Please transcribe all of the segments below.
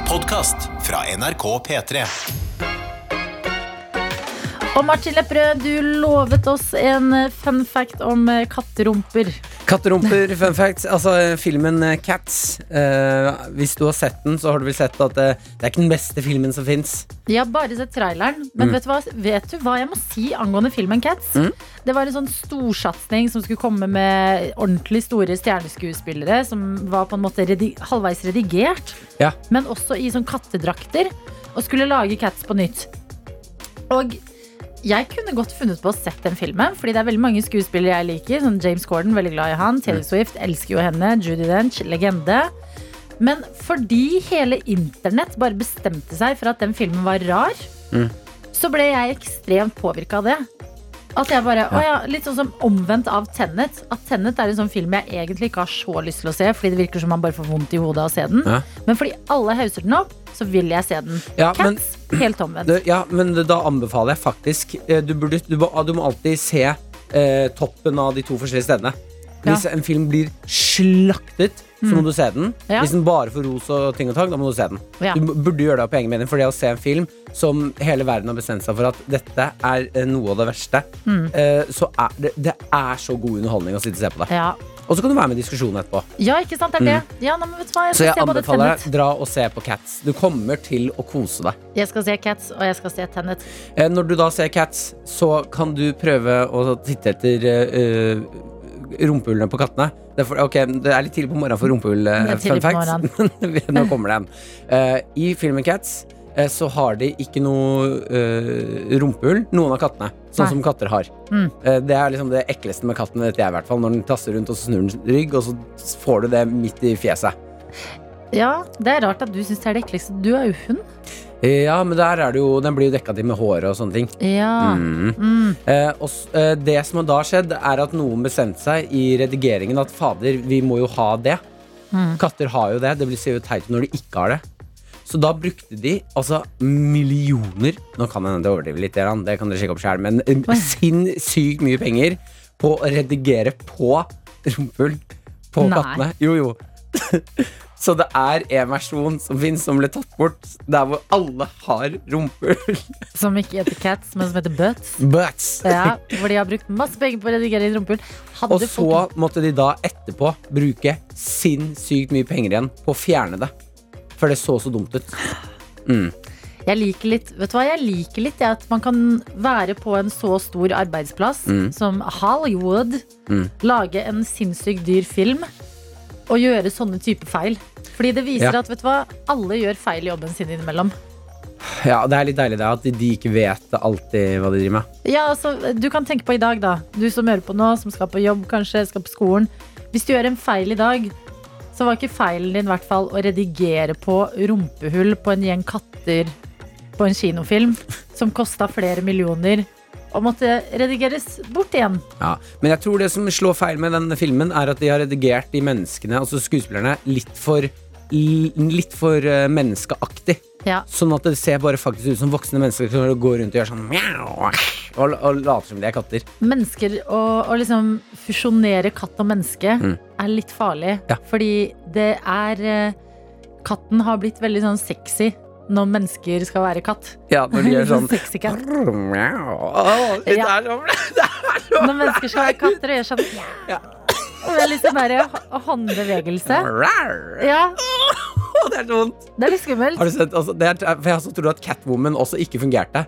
En podkast fra NRK P3. Og Martin Lepperød, du lovet oss en fun fact om katterumper. Katterumper, fun facts. Altså, filmen eh, Cats. eh, hvis du har sett den, så har du vel sett at det, det er ikke den beste filmen som fins. Jeg har bare sett traileren, men vet, du hva, vet du hva jeg må si angående filmen Cats? Det var en sånn storsatsing som skulle komme med ordentlig store stjerneskuespillere, som var på en måte redi halvveis redigert, Ja. men også i sånn kattedrakter, og skulle lage Cats på nytt. Og jeg kunne godt funnet på å sett den filmen, fordi det er veldig mange skuespillere jeg liker. Sånn James Corden, veldig glad i han. Taylor Swift, elsker jo henne. Judy Dench, legende. Men fordi hele internett bare bestemte seg for at den filmen var rar, så ble jeg ekstremt påvirka av det. At jeg bare, å ja, Litt sånn som omvendt av Tenet. At Tenet er en sånn film jeg egentlig ikke har så lyst til å se, fordi det virker som man bare får vondt i hodet av å se den. Ja. Men fordi alle hauser den opp, så vil jeg se den. Ja, men- helt omvendt. Ja, men da anbefaler jeg faktisk eh, Du, burde, du, må- du må alltid se eh, toppen av de to forskjellige stedene. Hvis en film blir slaktet, så må du se den. Mm. Hvis den bare får ros og ting og tang, da må du se den. Du burde gjøre det av egen mening, for det å se en film som hele verden har bestemt seg for at dette er eh, noe av det verste, Mm. eh, så er det, det er så god underholdning å sitte og se på det. Ja. Og så kan du være med i diskusjonen etterpå. Ja, ikke sant, det er det. Ja, nei, men vet du hva, jeg Mm. Så jeg anbefaler deg dra og se på Cats. Du kommer til å kose deg. Jeg skal se Cats, og jeg skal se Tenet. Eh, Når du da ser Cats, så kan du prøve å titte etter uh, rumpehullene på kattene. Det er, for, okay, det er litt tidlig på morgenen for rumpehull, eh, facts. men Nå kommer den. Uh, I filmen Cats uh, så har de ikke noe uh, rumpehull, noen av kattene. Sånn Nei. som katter har. Mm. Det er liksom det ekleste med katten, vet jeg i hvert fall. Når den tasser rundt og så snur den rygg, og så får du det midt i fjeset. Ja, det er rart at du syns det er det ekleste. Du er jo hund. Ja, men der er det jo Den blir jo dekka til med håret og sånne ting. Ja. Mm. Mm. Eh, og, eh, det som har da skjedd, er at noen bestemte seg i redigeringen at fader, vi må jo ha det. Mm. Katter har jo det. Det blir ser jo teit ut når de ikke har det. Så da brukte de altså millioner Nå kan det hende overdriver litt, det kan dere sjekke opp sjøl, men eh, sinnssykt mye penger på å redigere på rumpehull på Nei. kattene. Jo, jo. Så det er en versjon som finnes som ble tatt bort, der hvor alle har rumpehull. Som ikke heter Cats, men som heter Butts. Butts. Ja, hvor de har brukt masse penger på å redigere inn rumpehull. Hadde Og så folk- måtte de da etterpå bruke sinnssykt mye penger igjen på å fjerne det. For det så så dumt ut. Jeg liker litt Vet du hva, jeg liker litt at man kan være på en så stor arbeidsplass Mm. som Hollywood, lage en sinnssykt dyr film og gjøre sånne type feil. Fordi det viser Ja. at vet du hva, alle gjør feil i jobben sin innimellom. Ja, Det er litt deilig det at de ikke vet alltid hva de driver med. Ja, altså, Du kan tenke på i dag, da. Du som hører på nå, som skal på jobb, kanskje skal på skolen. Hvis du gjør en feil i dag, så var ikke feilen din i hvert fall å redigere på rumpehull på en gjeng katter på en kinofilm som kosta flere millioner og måtte redigeres bort igjen. Ja. Men jeg tror det som slår feil med denne filmen, er at de har redigert de menneskene, altså skuespillerne, litt for Litt for eh, menneskeaktig. Ja. Sånn at det ser bare faktisk ut som voksne mennesker som går rundt og gjør sånn mjau, og, og later som de er katter. Mennesker å, liksom fusjonere katt og menneske Mm. er litt farlig. Ja. Fordi det er eh, Katten har blitt veldig sånn sexy når mennesker skal være katt. Ja, når de gjør sånn Sexy cat. det Ja. er er Når mennesker skal være katter og gjør sånn Ja. Det er litt sånn der håndbevegelse. Ja, det er så vondt. det er litt skummelt. Har du sett, altså, det er, for jeg tror trodde at Catwoman også ikke fungerte.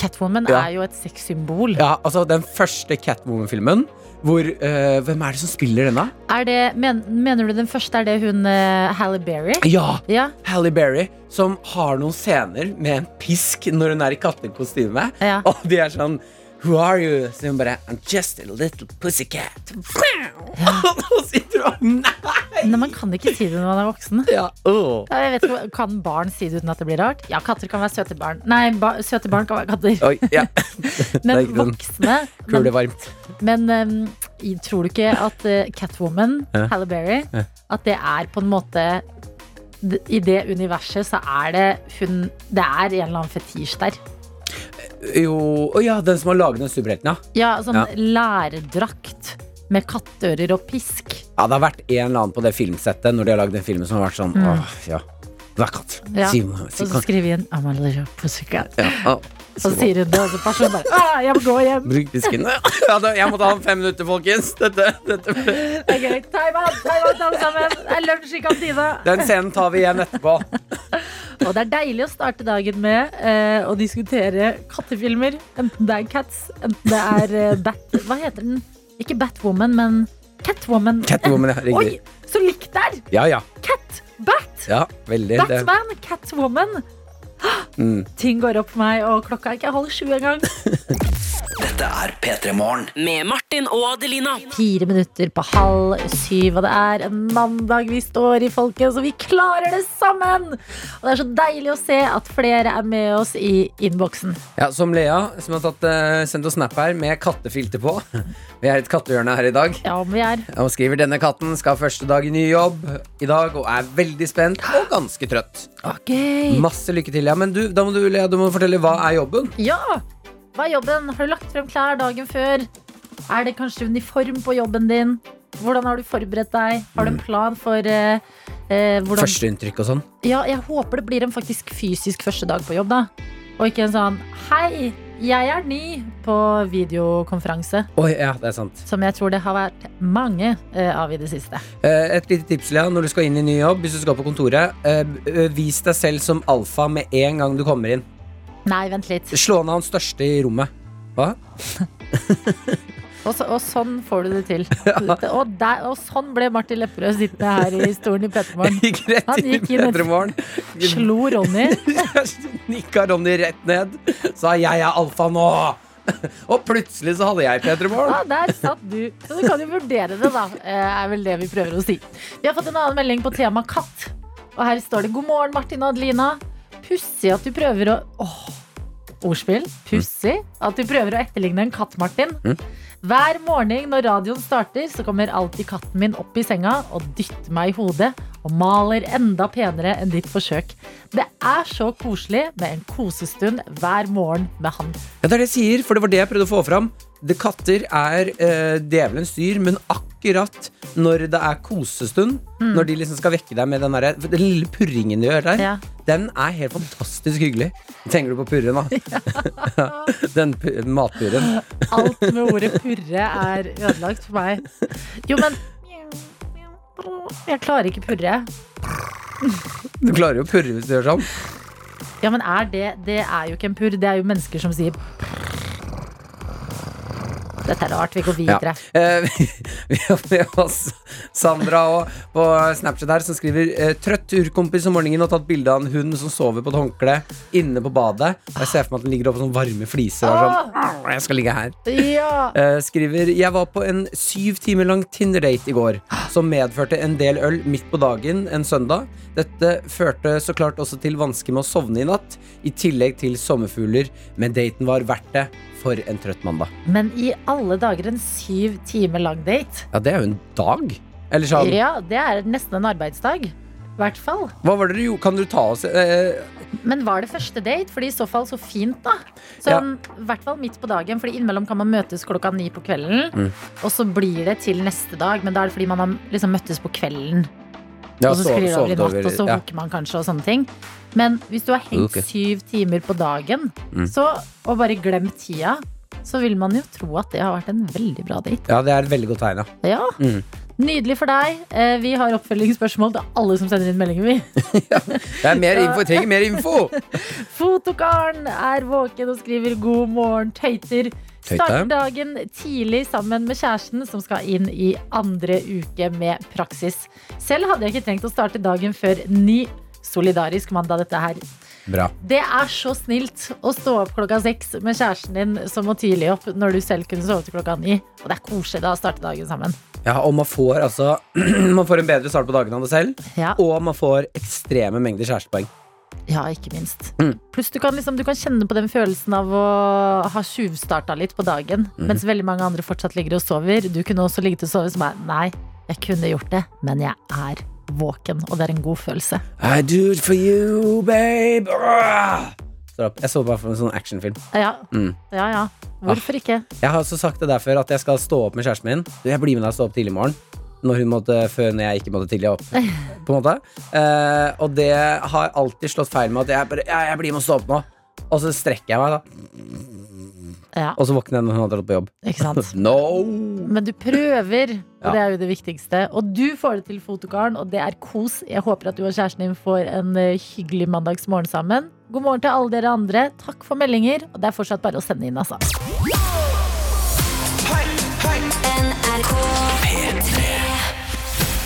Catwoman Ja. er jo et sexsymbol. Ja, altså Den første Catwoman-filmen, hvor uh, Hvem er det som spiller denne? Det, men, mener du den første er det hun uh, Halle Berry? Ja! Ja. Halle Berry, som har noen scener med en pisk når hun er i kattekostyme. Ja. Og de er sånn Who are you? Så hun bare I'm just a little pussycat. Og så sitter du Nei! Nei, man kan ikke si det når man er voksen. Ja, oh. Ja, Jeg vet ikke, Kan barn si det uten at det blir rart? Ja, katter kan være søte barn. Nei, ba søte barn kan være katter. Oi, ja. Men voksne Tror kule varmt. men um, tror du ikke at uh, Catwoman, Ja. Halle Berry, Ja. at det er på en måte I det universet så er det hun Det er en eller annen fetisj der. Jo Å ja, den som har laget den superhelten, ja. Ja, sånn Ja. lærdrakt med kattører og pisk. Ja, Det har vært en eller annen på det filmsettet når de har lagd den filmen som har vært sånn Mm. åh, ja. Hver katt? Ja. Si si, Og så skriver hun I'm a little pussycat. ja. ah, Og så sier hun det, og så personen bare ah, Jeg må gå hjem. Bruk pisken. Ja, da, jeg må ta fem minutter, folkens. Dette, dette. Det er gøy. Time out, time out, alle sammen. Det er lunsj i kantina. Den scenen tar vi igjen etterpå. Og det er deilig å starte dagen med eh, å diskutere kattefilmer. Enten det er Cats, enten det er eh, Bat... Hva heter den? Ikke Batwoman, men Catwoman. Catwoman, ja. Oi, så likt der! Ja, ja. Cat, Bat, ja veldig. Det. Batman, Catwoman. Mm. Ting går opp for meg, og klokka er ikke halv sju engang. Dette er P3 Morgen. Med Martin og Adelina. Fire minutter på halv syv, og det er en mandag vi står i, folkens, og vi klarer det sammen! Og det er så deilig å se at flere er med oss i innboksen. Ja, Som Lea, som har tatt, eh, sendt oss snap her med kattefilter på. Vi er et kattehjørne her i dag. Ja, vi er. Og skriver denne katten skal ha første dag i ny jobb i dag og er veldig spent og ganske trøtt. Ok. Masse lykke til. Ja, men du, da må du, Lea, du må fortelle hva er jobben? Ja! Hva er jobben? Har du lagt frem klær dagen før? Er det kanskje uniform på jobben din? Hvordan har du forberedt deg? Har du en plan for eh, eh, hvordan Førsteinntrykk og sånn. Ja, jeg håper det blir en faktisk fysisk første dag på jobb, da. Og ikke en sånn Hei, jeg er ny på videokonferanse. Oi, ja, det er sant. Som jeg tror det har vært mange eh, av i det siste. Eh, Et lite tips, Lea, når du skal inn i ny jobb, hvis du skal på kontoret, eh, eh, vis deg selv som alfa med en gang du kommer inn. Nei, vent litt. Slå ned han største i rommet. Hva? Og, så, og sånn får du det til. Og, der, og sånn ble Martin Lepperød sittende her i stolen i Petermorgen. Han i gikk inn og Slo Ronny. Nikka Ronny rett ned. Sa 'jeg er alfa nå'. Og plutselig så hadde jeg P3morgen. Ja, der satt du. Så du kan jo vurdere det, da. eh, Er vel det vi prøver å si. Vi har fått en annen melding på tema katt. Og her står det 'God morgen, Martin og Adelina'. Pussig at du prøver å Åh, ordspill. Pussig at du prøver å etterligne en katt, Martin. Mm. Hver morgen når radioen starter, så kommer alltid katten min opp i senga og dytter meg i hodet og maler enda penere enn ditt forsøk. Det er så koselig med en kosestund hver morgen med han. Ja, det er det jeg sier, for det var det jeg prøvde å få fram. Det katter er eh, djevelens dyr, men akkurat når det er kosestund, når de liksom skal vekke deg med den, der, den lille purringen de gjør der, Ja. den er helt fantastisk hyggelig. Tenker du på purren, da? den pu matpurren. Alt med ordet purre er ødelagt for meg. Jo, men Jeg klarer ikke purre. Du klarer jo å purre hvis du gjør sånn. Ja, men er det Det er jo ikke en purr. Det er jo mennesker som sier Dette er rart. Vi går Ja. Eh, vi, har med oss Sandra òg på Snapchat her som skriver eh, Trøtt urkompis om morgenen og tatt bilde av en hund som sover på et håndkle inne på badet. Jeg ser for meg at den ligger oppe på sånne varme fliser og sånn Jeg skal ligge her. Ja. Eh, skriver Jeg var på en syv timer lang Tinder-date i går som medførte en del øl midt på dagen en søndag. Dette førte så klart også til vansker med å sovne i natt, i tillegg til sommerfugler, men daten var verdt det for en trøtt mandag. Men i alle dager, en syv timer lang date. Ja, det er jo en dag. Eller sånn Ja, det er nesten en arbeidsdag. I hvert fall. Hva var det du gjorde? Kan du ta oss eh, Men var det første date? Fordi i så fall så fint, da. Sånn, ja. hvert fall midt på dagen, Fordi innimellom kan man møtes klokka ni på kvelden. Mm. Og så blir det til neste dag, men da er det fordi man har liksom møttes på kvelden. ja, og så sklir det over i natt, og så ja. man kanskje og sånne ting. Men hvis du har hengt okay. syv timer på dagen, Mm. så, og bare glemt tida, så vil man jo tro at det har vært en veldig bra date. ja, det er et veldig godt tegn, ja. Ja, Mm. Nydelig for deg. Eh, Vi har oppfølgingsspørsmål til alle som sender inn meldinger. vi. Det er mer info, jeg trenger mer info! Fotokaren er våken og skriver 'god morgen, tøyter'. Tøyte. Starter dagen tidlig sammen med kjæresten, som skal inn i andre uke med praksis. Selv hadde jeg ikke trengt å starte dagen før ni. Solidarisk mandag, dette her. Bra. Det er så snilt å stå opp klokka seks med kjæresten din som må tidlig opp når du selv kunne sove til klokka ni. Og det er koselig da å starte dagen sammen. Ja, og man får altså Man får en bedre start på dagen av det selv, Ja, og man får ekstreme mengder kjærestepoeng. ja ikke minst. Mm. Pluss du kan, liksom, du kan kjenne på den følelsen av å ha tjuvstarta litt på dagen, mm. mens veldig mange andre fortsatt ligger og sover. Du kunne også ligget og sove som er Nei, jeg kunne gjort det, men jeg er våken, og det er en god følelse. I do it for you, babe. Jeg så bare for en sånn actionfilm. Ja, Mm. ja. ja. Hvorfor ikke? Jeg har også sagt det der før at jeg skal stå opp med kjæresten min. Jeg blir med deg og stå opp tidlig i morgen. når hun måtte før når jeg ikke måtte tidlig opp. På en måte eh, Og det har alltid slått feil med at jeg bare Ja, jeg blir med å stå opp nå. Og så strekker jeg meg, da. Ja, Og så våkner jeg når hun har dratt på jobb. ikke sant? No! Men du prøver, og det er jo det viktigste. Og du får det til, fotokaren, og det er kos. Jeg håper at du og kjæresten din får en eh, hyggelig mandagsmorgen sammen. God morgen til alle dere andre. Takk for meldinger. Og det er fortsatt bare å sende inn, altså.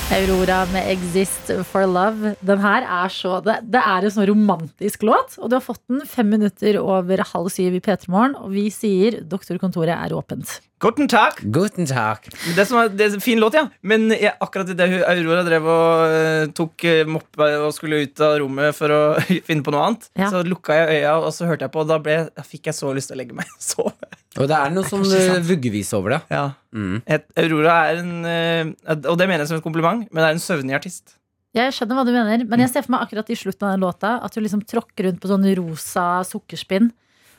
Aurora med 'Exist for Love'. Den her er så Det, det er en sånn romantisk låt, og du har fått den fem minutter over halv syv i P3 Morgen. Og vi sier doktorkontoret er åpent. Guten Tag. Guten Tag. Det, som er, det er en fin låt, ja. Men jeg, akkurat idet Aurora drev og uh, tok uh, moppe og skulle ut av rommet for å finne på noe annet, Ja. så lukka jeg øya og så hørte jeg på, og da, ble, da fikk jeg så lyst til å legge meg. Så, Og det er noe sånn vuggevis over det. ja. Mm. Et, Aurora er en eh, Og det mener jeg som et kompliment, men det er en søvnig artist. Jeg skjønner hva du mener, men jeg ser for meg akkurat i slutten av den låta at du liksom tråkker rundt på sånn rosa sukkerspinn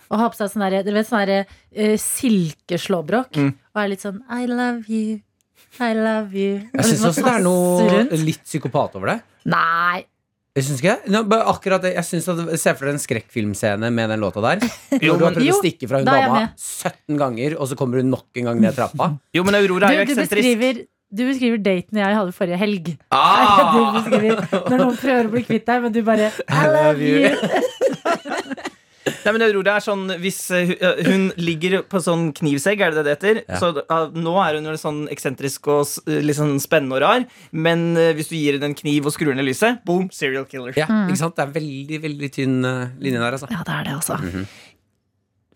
og har på seg sånn derre- der, uh, sånn eh, silkeslåbrok Mm. og er litt sånn I love you, I love you. Jeg syns liksom også det er noe rundt. litt psykopat over det. Nei. Jeg syns ikke det. No, akkurat det. Jeg synes at Se for deg en skrekkfilmscene med den låta der. Jo, men, du har prøvd Jo, å stikke fra hun da dama 17 ganger, og så kommer hun nok en gang ned trappa. jo, men Aurora er jo eksentrisk. du beskriver daten jeg hadde forrige helg. Ah! Du beskriver Når noen prøver å bli kvitt deg, men du bare I love you. Nei, men Aurora er sånn Hvis eh, eh, hun ligger på sånn knivsegg, er det det det heter? Ja. Så uh, nå er hun jo sånn eksentrisk og uh, litt sånn spennende og rar. Men uh, hvis du gir henne en kniv og skrur ned lyset, boom, serial killer. Ja, ikke sant? Det er veldig, veldig tynn uh, linje der, altså. Ja, det er det, altså.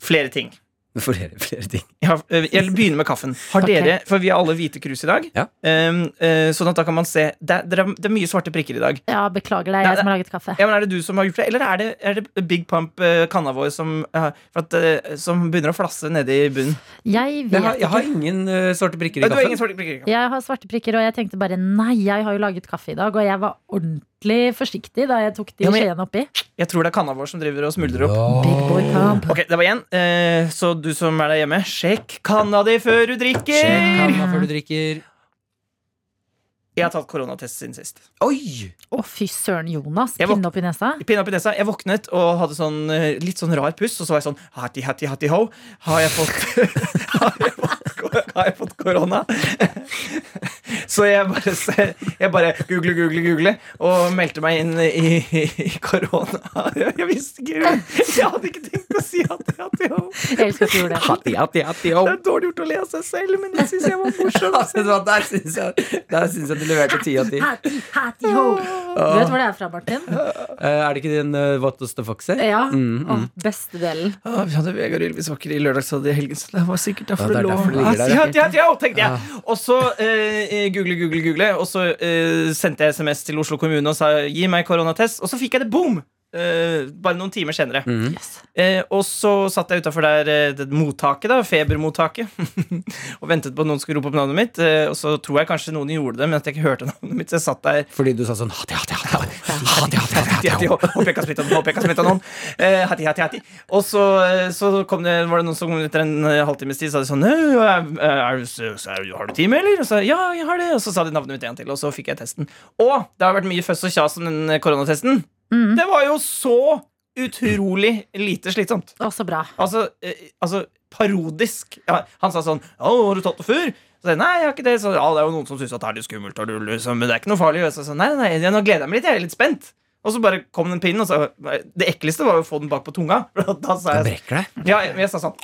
Flere ting. Flere, flere ting. Ja, eh, jeg begynner med kaffen. Har dere, For vi har alle hvite krus i dag. Ja. Um, uh, sånn at da kan man se det, er- det, er, mye svarte prikker i dag. Ja, beklager, det er jeg som har laget kaffe. Ja, men Er det du som har gjort det, eller er det, er det Big Pump, eh, kanna vår, som, uh, for at, eh, som begynner å flasse nede i bunnen? Jeg vet Jeg har, jeg har ingen uh, svarte prikker i Nei, du har ingen svarte prikker i kaffen. Jeg har svarte prikker, og jeg tenkte bare nei, jeg har jo laget kaffe i dag. Og jeg var ordentlig forsiktig da jeg tok de Ja, skjeene oppi. Jeg tror det er kanna vår som driver og smuldrer opp. Big boy camp. Ok, det var én. Eh, så du som er der hjemme, sjekk kanna di før du drikker! Sjekk kanna før du drikker. Jeg har tatt koronatest siden sist. Oi! Å, fy søren, Jonas. Pinne opp i nesa. Pinne opp i nesa. Jeg våknet og hadde sånn eh, litt sånn rar pust, og så var jeg sånn Hatti, hatti, hatti, ho. Har jeg fått Har jeg fått, har jeg fått korona? Så jeg bare, jeg bare google, google, google og meldte meg inn i, i korona. Jeg, visste ikke Jeg hadde ikke tenkt å si hatti, hatti, ho. Jeg elsker at du gjorde det. Hatti, hatti, hatti, ho. Det er dårlig gjort å le av seg selv, men det syns jeg var hva, der syns jeg, jeg du leverte ti av ti. Hatti, hatti, ho. Du vet hvor det er fra, Martin? Eh, er det ikke din uh, What Does the Fox Say? Ja. Mm, Å, beste delen. Ah, vi hadde Vegard Ylvis Vakker i Lørdagsrådet i helgen, så det var sikkert derfor Ja, det er lå derfor det ligger der, ja, ja. ja, ja, tenkte jeg. Og så eh, google, google, google, og så eh, sendte jeg SMS til Oslo kommune og sa gi meg koronatest, og så fikk jeg det boom! Eh, bare noen timer senere. Mm. Eh, og så satt jeg utafor der eh, det mottaket, da, febermottaket, og ventet på at noen skulle rope opp navnet mitt. Uh, og så tror jeg kanskje noen gjorde det, men at jeg ikke hørte navnet mitt. Så jeg satt der Fordi du sa sånn hati, hati, hati, hati. Håper jeg kan smitte noen. Håper jeg kan smitte noen. Eh, hatti, hatti, hatti. Og så, eh, så kom det, var det noen som kom etter en eh, halvtimes tid sa de sånn «Øh, er, er, er, Har du time, eller? Og så ja, jeg har det. Og så sa de navnet mitt en til, og så fikk jeg testen. Og det har vært mye føss og kjas om den eh, koronatesten. Mm. Det var jo så utrolig lite slitsomt. Å, så bra. Altså, eh, altså parodisk. Ja, han sa sånn 'Å, har du tatt det før?' Så sa jeg, nei, jeg har ikke det. Så, ja, det er jo noen som syns det er litt skummelt, og du, liksom, men det er ikke noe farlig. Og så sa nei, nei, nei, nå gleder jeg meg litt. Jeg er litt spent. Og så bare kom den pinnen, og så Det ekleste var jo å få den bak på tunga. Da sa jeg det? deg. ja, men jeg sa sånn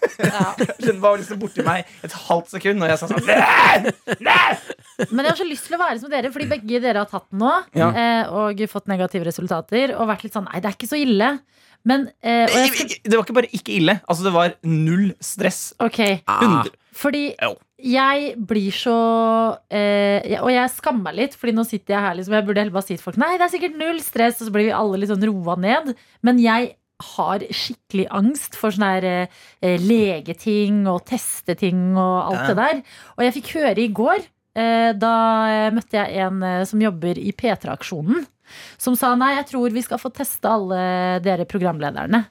Den var liksom borti meg et halvt sekund, og jeg sa sånn «Nei! Nei!» Men jeg har så lyst til å være som dere, fordi begge dere har tatt den nå. Ja. Eh, og fått negative resultater. Og vært litt sånn nei, det er ikke så ille. Men eh, skal, Det var ikke bare ikke ille. Altså, det var null stress. Ok, Ah. 100. fordi jeg blir så eh, Og jeg skammer meg litt, Fordi nå sitter jeg her liksom Jeg burde heller bare si til folk Nei, det er sikkert null stress, og så blir vi alle litt sånn roa ned. Men jeg har skikkelig angst for sånne her eh, legeting og testeting og alt Ja. det der. Og jeg fikk høre i går, da eh, møtte jeg en eh, som jobber i P3-aksjonen, som sa nei, jeg tror vi skal få teste alle dere programlederne.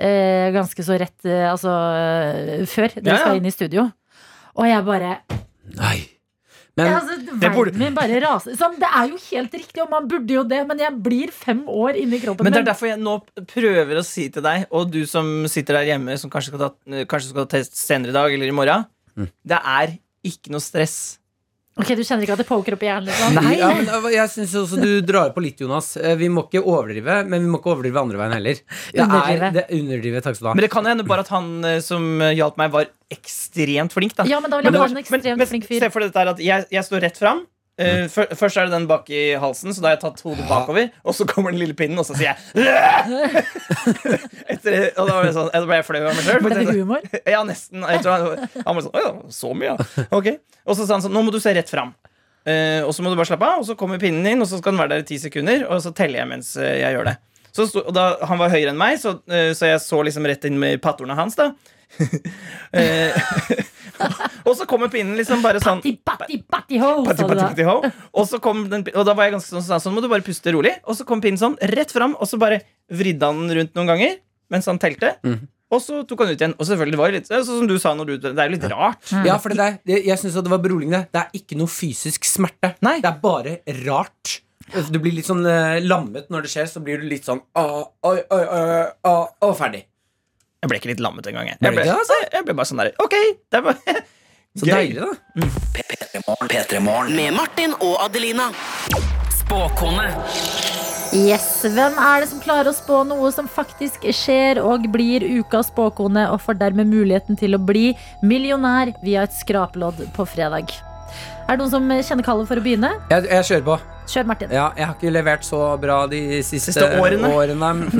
Eh, ganske så rett eh, Altså eh, før dere Ja, ja. skal inn i studio. Og jeg bare Nei. Men altså, Det burde- min bare raser. Sånn, det er jo helt riktig, og man burde jo det, men jeg blir fem år inni kroppen Men det er derfor jeg nå prøver å si til deg, og du som sitter der hjemme, som kanskje skal ta, kanskje skal ta test senere i dag eller i morgen, det er ikke noe stress. Ok, Du kjenner ikke at det poker opp i hjernen? Liksom. Nei. Ja, men øh, jeg synes også du drar på litt, Jonas. Eh, Vi må ikke overdrive, men vi må ikke overdrive andre veien heller. Det Underdrive. er, det underdrive, takk skal du ha. Men det kan hende bare at han eh, som eh, hjalp meg, var ekstremt flink. da Ja, men da vil jeg men, ha en ekstremt men, men, flink fyr. Se for deg dette her at jeg, jeg står rett fram. Eh, før- først er det den bak i halsen, så da har jeg tatt hodet bakover. Og så kommer den lille pinnen, og så sier jeg Etter, Og da var det sånn, da ble jeg flau av meg sjøl. Ble det humor? Ja, nesten. Jeg tror han, han var sånn Å ja, så mye, ja. Ok. Og så sa han sånn Nå må du se rett fram. Uh, og så må du bare slappe av, og så kommer pinnen din, og så skal den være der i ti sekunder, og så teller jeg mens eh, jeg gjør det. Så sto, og da, Han var høyere enn meg, så, uh, så jeg så liksom rett inn med pattorene hans. da Og så kommer pinnen liksom bare sånn Patti, patti, patti, ho, Patti, patti, patti, ho. Og så kom den, og da var jeg ganske sånn, sånn, sånn må du bare puste rolig. Og så kom pinnen sånn rett fram, og så bare vridde han den rundt noen ganger mens han telte. Mm. Og så tok han ut igjen. Og selvfølgelig det var det litt sånn som du sa når du Det er jo litt rart. Ja, for det der, det, jeg syns det var beroligende. Det er ikke noe fysisk smerte. Nei. Det er bare rart. Du blir litt sånn eh, lammet når det skjer, så blir du litt sånn Å, Oi, oi, oi, å, ferdig. Jeg ble ikke litt lammet engang. Jeg. Jeg, ble, altså? jeg ble bare sånn der Ok, det bare Så Gøy. deilig, da. P3morgen. P3morgen. Med Martin og Adelina. Spåkone. Yes, Hvem er det som klarer å spå noe som faktisk skjer og blir ukas spåkone, og får dermed muligheten til å bli millionær via et skraplodd på fredag? Er det noen som kjenner kallet for å begynne? Jeg, jeg kjører på. Kjør, Martin. Ja, jeg har ikke levert så bra de siste, Siste årene.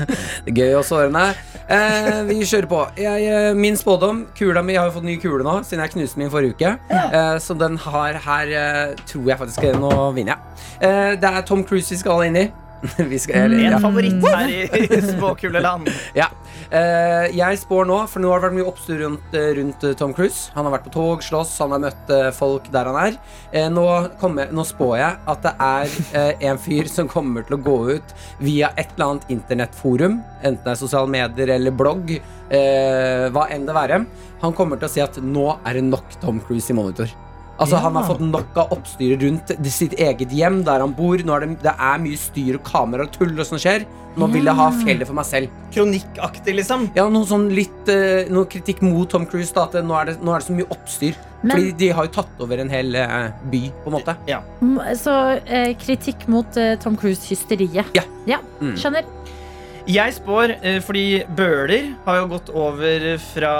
Det er Gøy også årene. Eh, vi kjører på. Jeg, eh, min spådom Kula mi jeg har jo fått ny kule nå, siden jeg knuste min forrige uke. Eh, så den har her eh, tror jeg faktisk Nå vinner jeg. Eh, det er Tom Cruise vi skal inn i. skal, en ja. favoritt her i, spåkuleland. Ja. Uh, jeg spår nå, for nå har det vært mye oppstyr rundt, eh, rundt eh, Tom Cruise. Han har vært på tog, slåss, han har møtt folk der han er. Uh, nå, kommer, nå spår jeg at det er uh, en fyr som kommer til å gå ut via et eller annet internettforum, enten det er sosiale medier eller blogg, hva enn det være. Han kommer til å si at nå er det nok Tom Cruise i monitor. Altså Han har fått nok av oppstyret rundt sitt eget hjem, der han bor. Nå er det, det er mye styr og kamera og tull og som skjer. Nå vil jeg ha fjellet for meg selv. Kronikkaktig, liksom. Ja, noe sånn litt eh, Noe kritikk mot Tom Cruise. Da, at det, nå, er det, nå er det så mye oppstyr. Men- Fordi de har jo tatt over en hel eh, by, på en måte. Ja. Mm, Så eh, kritikk mot eh, Tom Cruise-hysteriet. Ja. Mm. Skjønner. Jeg spår, eh, fordi Bøhler har jo gått over fra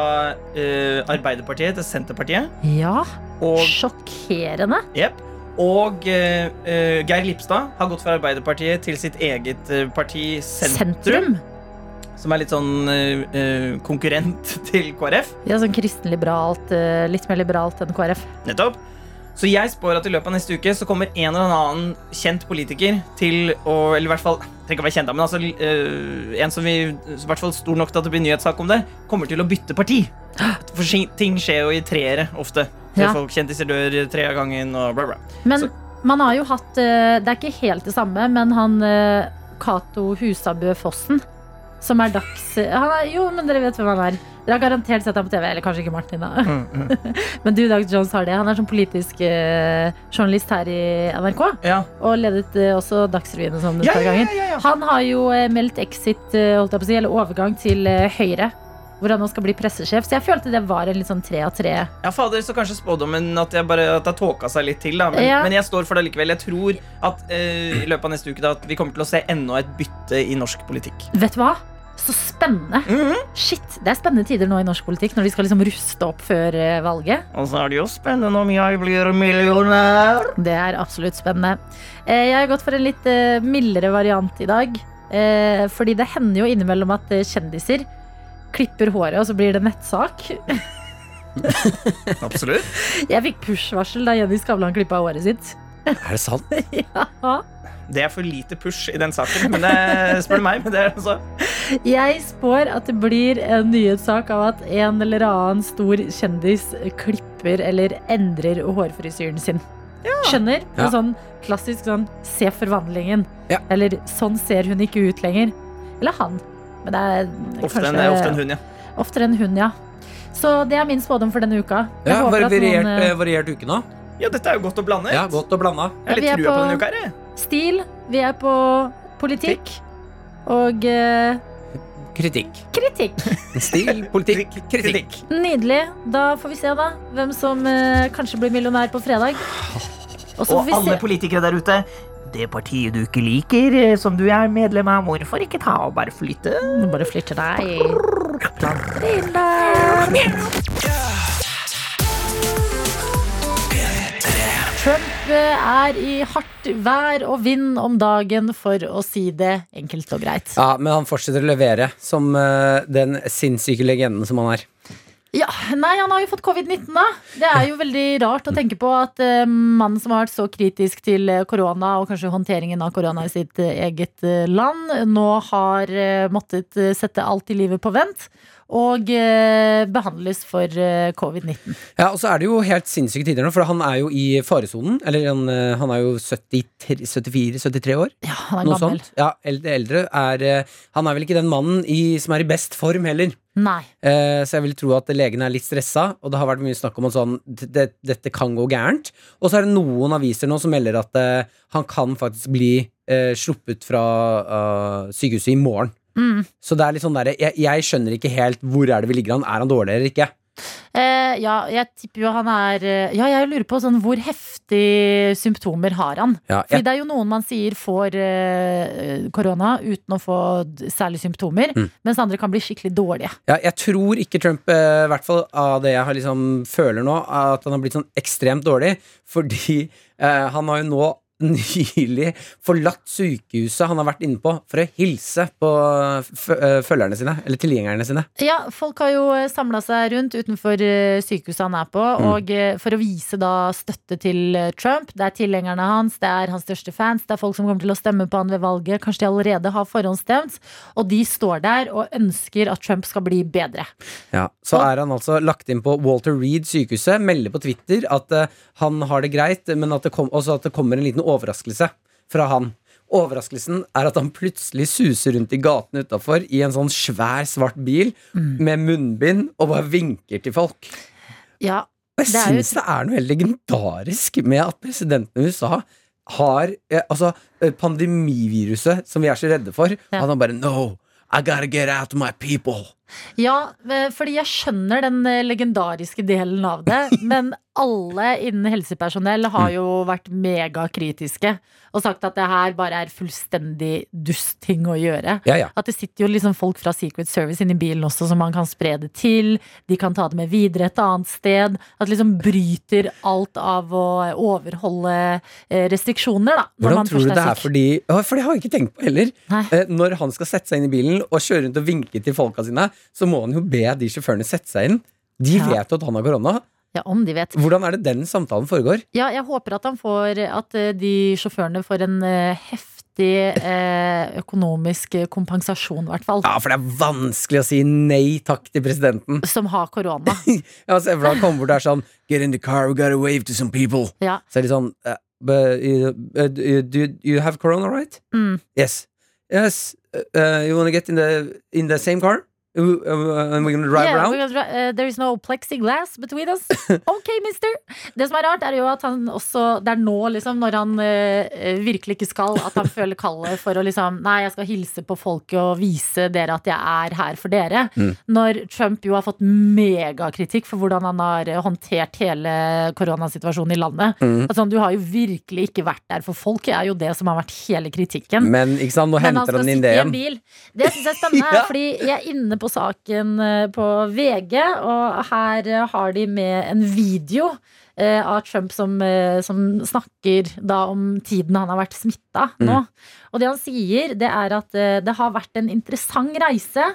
eh, Arbeiderpartiet til Senterpartiet. Ja. Og Sjokkerende. Jepp. Og eh, Geir Lipstad har gått fra Arbeiderpartiet til sitt eget parti Sentrum. Sentrum. Som er litt sånn konkurrent til KrF. Ja, sånn kristenliberalt. Litt mer liberalt enn KrF. Nettopp. Så jeg spår at i løpet av neste uke så kommer en eller annen kjent politiker til å Eller i hvert fall trenger å være kjent, men altså eh, en som vi i hvert fall stor nok til at det blir nyhetssak om det, kommer til å bytte parti. For ting skjer jo i treere ofte. Ja. Folk Kjendiser dør tre av gangen og bla, bla. Men Så- man har jo hatt eh, Det er ikke helt det samme, men han eh, Cato Husabø Fossen, som er dags... Han er, jo, men dere vet hvem han er. Dere har garantert sett ham på TV. Eller kanskje ikke Martin, da. men du, Dag Jones, har det. Han er sånn politisk uh, journalist her i NRK. Ja. Og ledet uh, også Dagsrevyen og sånn et Ja, par ganger. ja. Han har jo uh, meldt exit, holdt jeg på å si, eller overgang til Høyre. Hvor han nå skal bli pressesjef. Så jeg følte det var en litt sånn tre av tre. Ja, fader, så kanskje spådommen at jeg bare at det har tåka seg litt til. da Men, Ja. men jeg står for det likevel. Jeg tror at eh, i løpet av neste uke da, at vi kommer til å se enda et bytte i norsk politikk. Vet du hva? Så spennende. Mhm. Shit, Det er spennende tider nå i norsk politikk, når de skal liksom ruste opp før eh, valget. Og så er det jo spennende om jeg blir millionær. Det er absolutt spennende. Eh, Jeg har gått for en litt eh, mildere variant i dag. Fordi det hender jo innimellom at kjendiser klipper håret, og så blir det nettsak. Absolutt. Jeg fikk push-varsel da Jenny Skavlan klippa håret sitt. Er det sant? Ja. Det er for lite push i den saken, men det spør du meg. Men det er altså Jeg spår at det blir en nyhetssak av at en eller annen stor kjendis klipper eller endrer hårfrisyren sin. Skjønner? Det er Ja. Sånn klassisk sånn se forvandlingen. Ja. Eller sånn ser hun ikke ut lenger. Eller han. Men det er ofte en, kanskje ofte en hund, ja. oftere en hund, ja. Så det er min spådom for denne uka. Jeg Ja, håper at variert, noen, eh, eh, variert uke nå. Ja, dette er jo godt å blande. Ja, godt og blanda. Jeg har litt er trua på på- denne uka her. Stil. Vi er på politikk. Og uh, Kritikk. kritikk. Stil, politikk, kritikk. Nydelig. Da får vi se, da. Hvem som uh, kanskje blir millionær på fredag. Også Og alle se. politikere der ute. Det partiet du ikke liker, eh, som du er medlem av, hvorfor ikke ta og bare flytte? Bare flytte deg. Planter inn der. Trump eh, er i hardt vær og vind om dagen, for å si det enkelt og greit. Ja, men han fortsetter å levere som eh, den sinnssyke legenden som han er. Ja, nei, han har jo fått covid-19 da Det er jo veldig rart å tenke på at uh, mannen som har vært så kritisk til eh, korona Og kanskje håndteringen av korona i sitt eh, eget eh, land Nå har eh, måttet eh, sette alt i livet på vent Og eh, behandles for eh, covid-19 Ja, og så er det jo helt sinnssyke tider nå, for han er jo i faresonen. Eller han, eh, han er jo 74-73 år. Ja, han er Noe gammel sånt. Ja, eldre, er eh, Han er vel ikke den mannen i, som er i best form heller. Nei, Eh, så jeg vil tro at legen er litt stressa, og det har vært mye snakk om at sånn, det, dette kan gå gærent. Og så er det noen aviser nå som melder at eh, han kan faktisk bli sluppet fra eh, sykehuset i morgen. Mm. Så det er litt sånn der, jeg, jeg skjønner ikke helt hvor er det vi ligger an. Er han dårlig eller ikke? eh, Ja, jeg tipper jo han er eh, Ja, jeg lurer på sånn, hvor heftige symptomer har han? Ja, Fordi det er jo noen man sier får eh, korona uten å få særlige symptomer, Mm. mens andre kan bli skikkelig dårlige. ja, jeg tror ikke Trump, eh, i hvert fall av det jeg har liksom føler nå, at han har blitt sånn ekstremt dårlig. Fordi eh, han har jo nå nylig forlatt sykehuset han har vært inne på for å hilse på eh, følgerne sine, eller tilgjengerne sine. Ja, folk har jo samla seg rundt utenfor eh, sykehuset han er på, Mm. og eh, for å vise da støtte til eh, Trump. Det er tilhengerne hans, det er hans største fans, det er folk som kommer til å stemme på han ved valget. Kanskje de allerede har forhåndsstemt, og de står der og ønsker at Trump skal bli bedre. Ja, så Og- er han altså lagt inn på Walter Reed sykehuset, melder på Twitter at uh, han har det greit, men at det, kom, at det kommer en liten overraskelse fra han. Overraskelsen er at han plutselig suser rundt i gatene utafor i en sånn svær, svart bil med munnbind og bare vinker til folk. Ja, Og jeg syns det er noe helt legendarisk med at presidenten i USA har eh, altså eh, pandemiviruset som vi er så redde for. Ja. Han bare No, I gotta get out my people. Ja, eh, fordi jeg skjønner den eh, legendariske delen av det, men alle innen helsepersonell har jo vært megakritiske og sagt at det her bare er fullstendig dustting å gjøre. Ja, ja. At det sitter jo liksom folk fra Secret Service inni bilen også som man kan spre det til. De kan ta det med videre et annet sted. At det liksom bryter alt av å overholde eh, restriksjoner, da. når Hvordan man tror du det er syk. fordi For det har jeg ikke tenkt på heller. Nei. Når han skal sette seg inn i bilen og kjøre rundt og vinke til folka sine, så må han jo be de sjåførene sette seg inn. De Ja. vet jo at han har korona. Ja, om de vet. Hvordan er det den samtalen foregår? Ja, jeg håper at han får At eh, de sjåførene får en eh, heftig eh, økonomisk kompensasjon, i hvert fall. Ja, For det er vanskelig å si nei takk til presidenten. Som har korona. Ja, Se for deg han kommer bort der sånn Get in the car, we gotta wave to some people. Ja. Så er de sånn uh, but, uh, do you, you have corona, right? Mm. Yes. Yes. Uh, uh, you wanna get in the, in the same car? Uh, uh, and we're gonna drive Yeah, around? gonna eh, there is no plexiglass between us. Ok, mister. Det som er rart, er jo at han også Det er nå, liksom, når han eh, virkelig ikke skal, at han føler kallet for å liksom Nei, jeg skal hilse på folket og vise dere at jeg er her for dere. Mm. Når Trump jo har fått megakritikk for hvordan han har eh, håndtert hele koronasituasjonen i landet. Mm. Altså, du har jo virkelig ikke vært der for folk, Det er jo det som har vært hele kritikken. Men ikke sant, nå henter han inn det igjen. bil. Det syns jeg er spennende, Ja. fordi jeg er inne på saken eh, på VG, og her eh, har de med en video eh, av Trump som, som snakker da om tiden han har vært smitta nå. Og det han sier, det er at det har vært en interessant reise.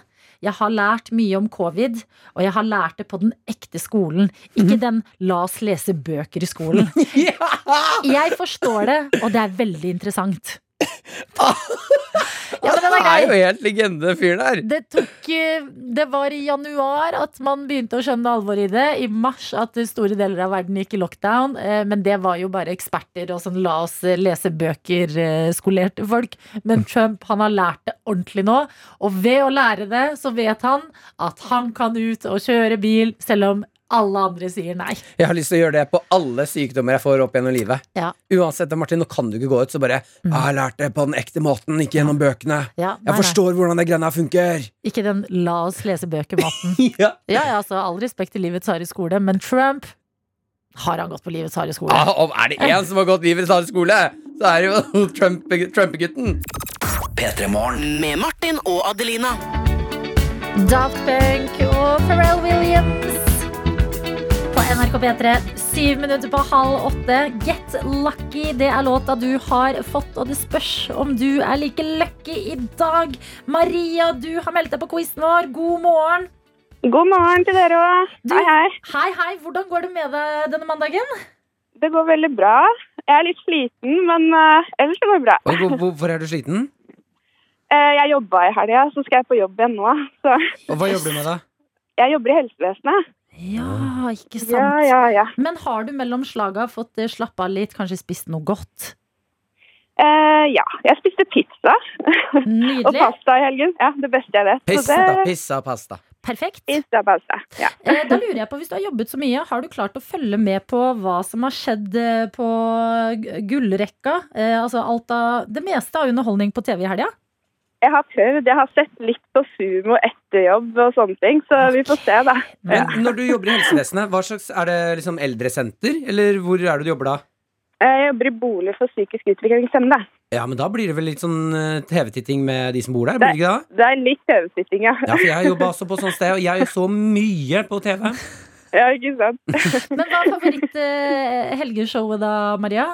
Jeg har lært mye om covid, og jeg har lært det på den ekte skolen. Ikke den 'la oss lese bøker i skolen'. Jeg forstår det, og det er veldig interessant. Ja, men den er grei. jo helt legende, fyren der. Det tok eh, Det var i januar at man begynte å skjønne alvoret i det. I mars at store deler av verden gikk i lockdown. eh, Men det var jo bare eksperter og sånn la oss eh, lese bøker-skolerte folk. Men Trump han har lært det ordentlig nå. Og ved å lære det, så vet han at han kan ut og kjøre bil, selv om alle andre sier nei. Jeg har lyst til å gjøre det på alle sykdommer jeg får opp gjennom livet. Ja. Uansett, Martin, nå kan du ikke gå ut, så bare «Jeg har lært det på den ekte måten, ikke gjennom bøkene. Ja, nei, Jeg forstår hvordan det greiene her funker. Ikke den la oss lese bøker-maten. Ja. Ja, ja, altså, all respekt til livets harde skole, men Trump har han gått på livets harde skole? Ah, om er det én som har gått livets harde skole, så er det jo Trump- Trump-gutten. P3 Morgen. Med Martin og Adelina. Daft Punk og Pharrell Williams på NRK P3. Syv minutter på halv åtte. Get lucky, det er låta du har fått, og det spørs om du er like lucky i dag. Maria, du har meldt deg på quizen vår. God morgen. God morgen til dere òg. Hei, hei. Hei, hei. Hvordan går det med deg denne mandagen? Det går veldig bra. Jeg er litt sliten, men uh, ellers det går bra. Oi, hvorfor er du sliten? Uh, jeg jobba i helga, så skal jeg på jobb igjen nå. Så Og hva jobber du med, da? jeg jobber i helsevesenet. Ja, ikke sant. Ja, ja, ja. Men har du mellom slaga fått slappa av litt, kanskje spist noe godt? Eh, ja. Jeg spiste pizza og pasta i helgen. Ja, Det beste jeg vet. Pizza, Pissa, pizza og pasta. Perfekt. Pizza, pasta. Ja. Eh, Da lurer jeg på, Hvis du har jobbet så mye, har du klart å følge med på hva som har skjedd eh, på gullrekka? Eh, altså alt av, Det meste av underholdning på TV i helga? Jeg har prøvd. Jeg har sett litt på Sumo etter jobb og sånne ting, så vi får se, da. Men når du jobber i helsevesenet, hva slags, er det liksom eldresenter, eller hvor er det du jobber da? Eh, Jeg jobber i bolig for psykisk utviklingshemmede. Ja, men da blir det vel litt sånn eh, TV-titting med de som bor der, blir det ikke da? Det er litt TV-titting, ja. Ja, for jeg jobba også på sånt sted, og jeg så mye på TV. ja. Ikke sant? Men hva er favoritt-helgeshowet da, Maria?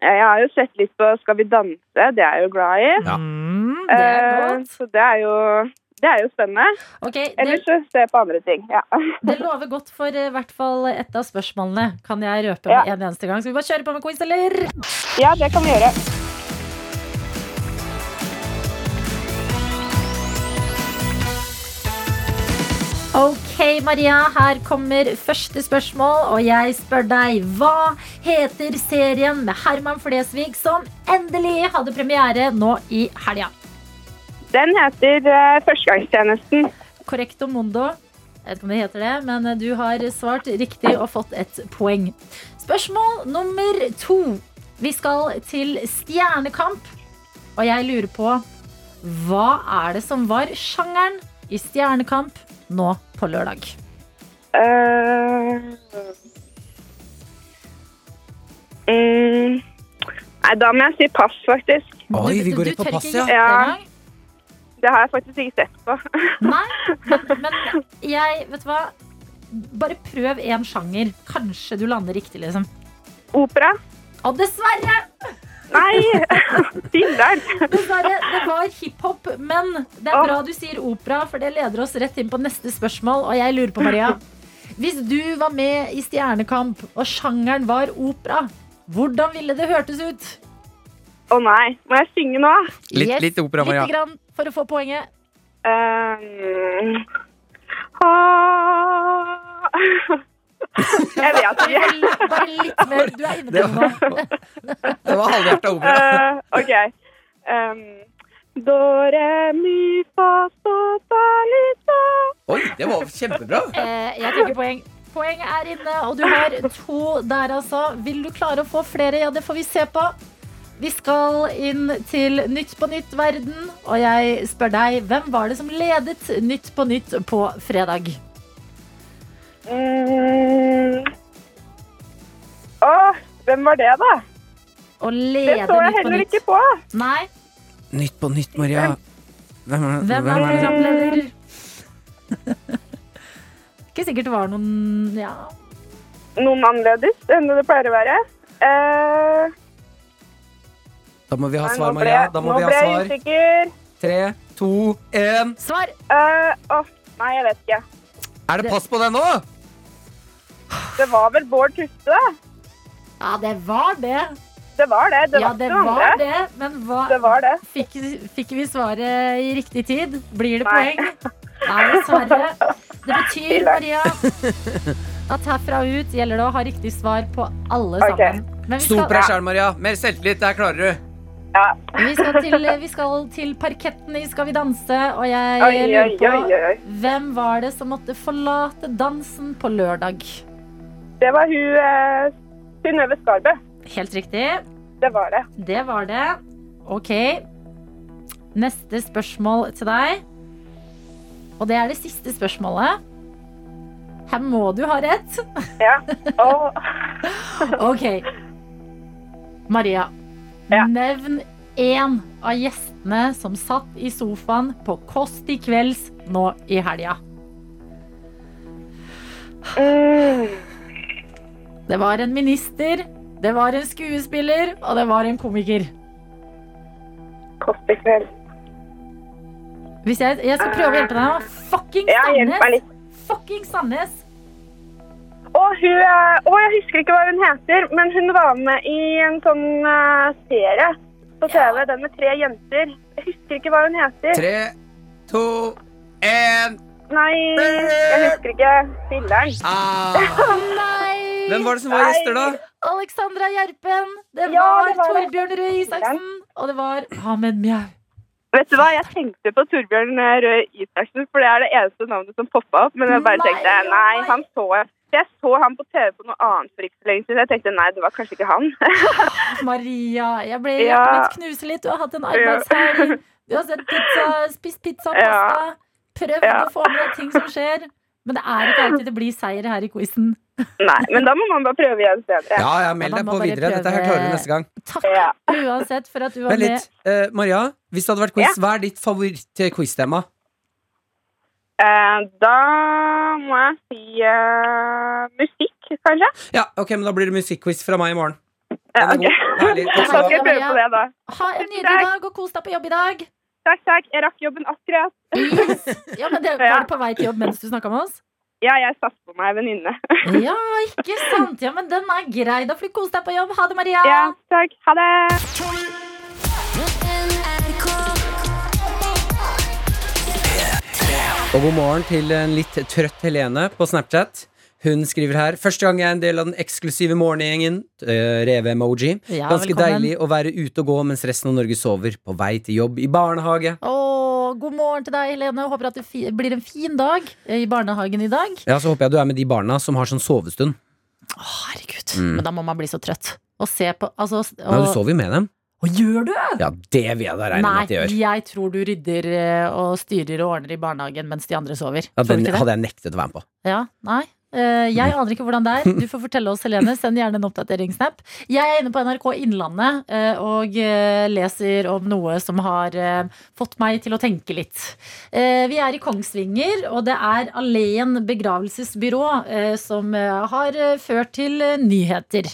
Jeg har jo sett litt på Skal vi danse, det er jeg jo glad i. Ja. Det er Eh, godt. Så det er jo, det er jo spennende. Okay, det, Ellers så se på andre ting. Ja. det lover godt for eh, i hvert fall et av spørsmålene. Kan jeg røpe Ja. en eneste gang. Skal vi bare kjøre på med quiz, eller? ja, det kan vi gjøre. Ok, Maria, her kommer første spørsmål, og jeg spør deg Hva heter serien med Herman Flesvig som endelig hadde premiere nå i helga? Den heter uh, Førstegangstjenesten. Correcto mondo. Jeg vet ikke om det heter det, men du har svart riktig og fått et poeng. Spørsmål nummer to. Vi skal til Stjernekamp, og jeg lurer på Hva er det som var sjangeren i Stjernekamp nå på lørdag? Uh, mm, nei, da må jeg si pass, faktisk. Oi, vi går du rett på pass, ja. Ja. Det har jeg faktisk ikke sett på. Nei, men, men jeg Vet du hva? Bare prøv én sjanger. Kanskje du lander riktig, liksom. Opera? Og dessverre! Nei! Filler'n! Dessverre, det var hiphop, men det er bra du sier opera, for det leder oss rett inn på neste spørsmål. Og jeg lurer på, Maria Hvis du var med i Stjernekamp, og sjangeren var opera, hvordan ville det hørtes ut? Å nei, må jeg synge nå? Litt, litt opera, Maria. Litt grann for å få poenget. Um, jeg vet ikke. Bare, litt mer. Du er inne Det på det nå. det var halvhjerta opera. Eh, ok. Um, do, re, mi, fa, so, fa, li, do. Oi, det var kjempebra. Uh, jeg tenker poeng. Poenget er inne, og du har to der, altså. Vil du klare å få flere? Ja, det får vi se på. Vi skal inn til Nytt på nytt-verden, og jeg spør deg, hvem var det som ledet Nytt på nytt på fredag? Mm. Åh, hvem var det, da? Å Det lede så jeg Nytt på heller nytt. ikke på. Nei, Nytt på nytt, Maria. Hvem er, hvem er det? programleder? Ikke sikkert det var noen Ja. Noen annerledes enn det det pleier å være. Eh, Da må vi ha svar, Maria. Da må nå vi ha ble jeg svar. usikker. Tre, to, én. Svar! Eh, åh, nei, jeg vet ikke. Er det pass på den nå? Det var vel Bård Tufte. Ja, det var det. Det var det. Det Ja, var det ikke noe var andre. det. Men hva Det var det. Fikk, fikk vi svaret i riktig tid? Blir det Nei. poeng? Nei, dessverre. Det betyr, Maria, at herfra og ut gjelder det å ha riktig svar på alle Ok. sammen. Men vi Stol på deg sjæl, Maria. Mer selvtillit. Der klarer du. Ja. Vi skal til, vi skal til parketten i Skal vi danse, og jeg Oi, lurer på oi, oi. hvem var det som måtte forlate dansen på lørdag? Det var hun eh, Synnøve Skarbø. Helt riktig. Det var det. Det var det. Ok. Neste spørsmål til deg. Og det er det siste spørsmålet. Her må du ha rett. Ja. Oh. Ok. Maria, Ja. nevn én av gjestene som satt i sofaen på Kåss til kvelds nå i helga. Det var en minister, det var en skuespiller, og det var en komiker. Kåss i kvelds. Jeg, jeg skal prøve å hjelpe deg. Fucking Sandnes! Fucking Sandnes! Og hun Å, jeg husker ikke hva hun heter, men hun var med i en sånn eh, serie på TV. Den med tre jenter. Jeg husker ikke hva hun heter. Tre, to, én Nei, jeg husker ikke spilleren. ah. Nei! Hvem var det som var gjester, da? Alexandra Gjerpen. Det Ja, var, det var. Torbjørn Røe Isaksen. Og det var Ahmed Mjau. Vet du hva, jeg tenkte på Torbjørn eh, Røe Isaksen, for det er det eneste navnet som poppa opp. Men jeg bare tenkte nei. han så jeg. Jeg så han på TV på noe annet for ikke så lenge siden. Jeg tenkte nei, det var kanskje ikke han. Maria, jeg ble Ja. hjertet mitt knuser litt. Du har hatt en arbeidshelg. Du har sett pizza, spist pizza og Ja. pasta. Prøvd Ja. å få med deg ting som skjer. Men det er ikke alltid det blir seier her i quizen. Nei, men da må man bare prøve igjen senere. Ja, ja, meld deg på videre. Dette her klarer du neste gang. Takk Ja. uansett for at du var Vent med. litt. Eh, Maria, hvis det hadde vært quiz, hva er ditt favoritt-quiz-tema? Eh, da må jeg si uh, musikk, kanskje. Ja, ok, men da blir det musikkquiz fra meg i morgen. Ja, ok. Herlig. Da skal skal jeg prøve på det, da. Ha en nydelig dag og kos deg på jobb i dag. Takk, takk. Jeg rakk jobben akkurat. Yes. Ja, men det, Var du på vei til jobb mens du snakka med oss? Ja, jeg satte på meg venninne. Ja, ikke sant? Ja, men den er grei. Da får du kose deg på jobb. Ha det, Maria. Ja, takk. Ha det. Og god morgen til en litt trøtt Helene på Snapchat. Hun skriver her Første gang jeg er en del av den eksklusive morgengjengen. Uh, Reve-emoji. Ja, Ganske velkommen. deilig å være ute og gå mens resten av Norge sover. På vei til jobb i barnehage. Åh, god morgen til deg, Helene. Håper at det blir en fin dag i barnehagen i dag. Ja, Så håper jeg du er med de barna som har sånn sovestund. Å, herregud. Men da må man bli så trøtt. Og se på altså, og, Men du sover jo med dem. Og gjør du? Ja, det vil jeg da regne med at de gjør. Nei, jeg tror du rydder eh, og styrer og ordner i barnehagen mens de andre sover. Ja, den hadde jeg nektet å være med på. Ja, nei. Eh, jeg aner ikke hvordan det er. Du får fortelle oss, Helene. Send gjerne en oppdateringssnap. Jeg er inne på NRK Innlandet eh, og leser om noe som har fått meg til å tenke litt. Vi er i Kongsvinger, og det er Alleen begravelsesbyrå som har ført til nyheter.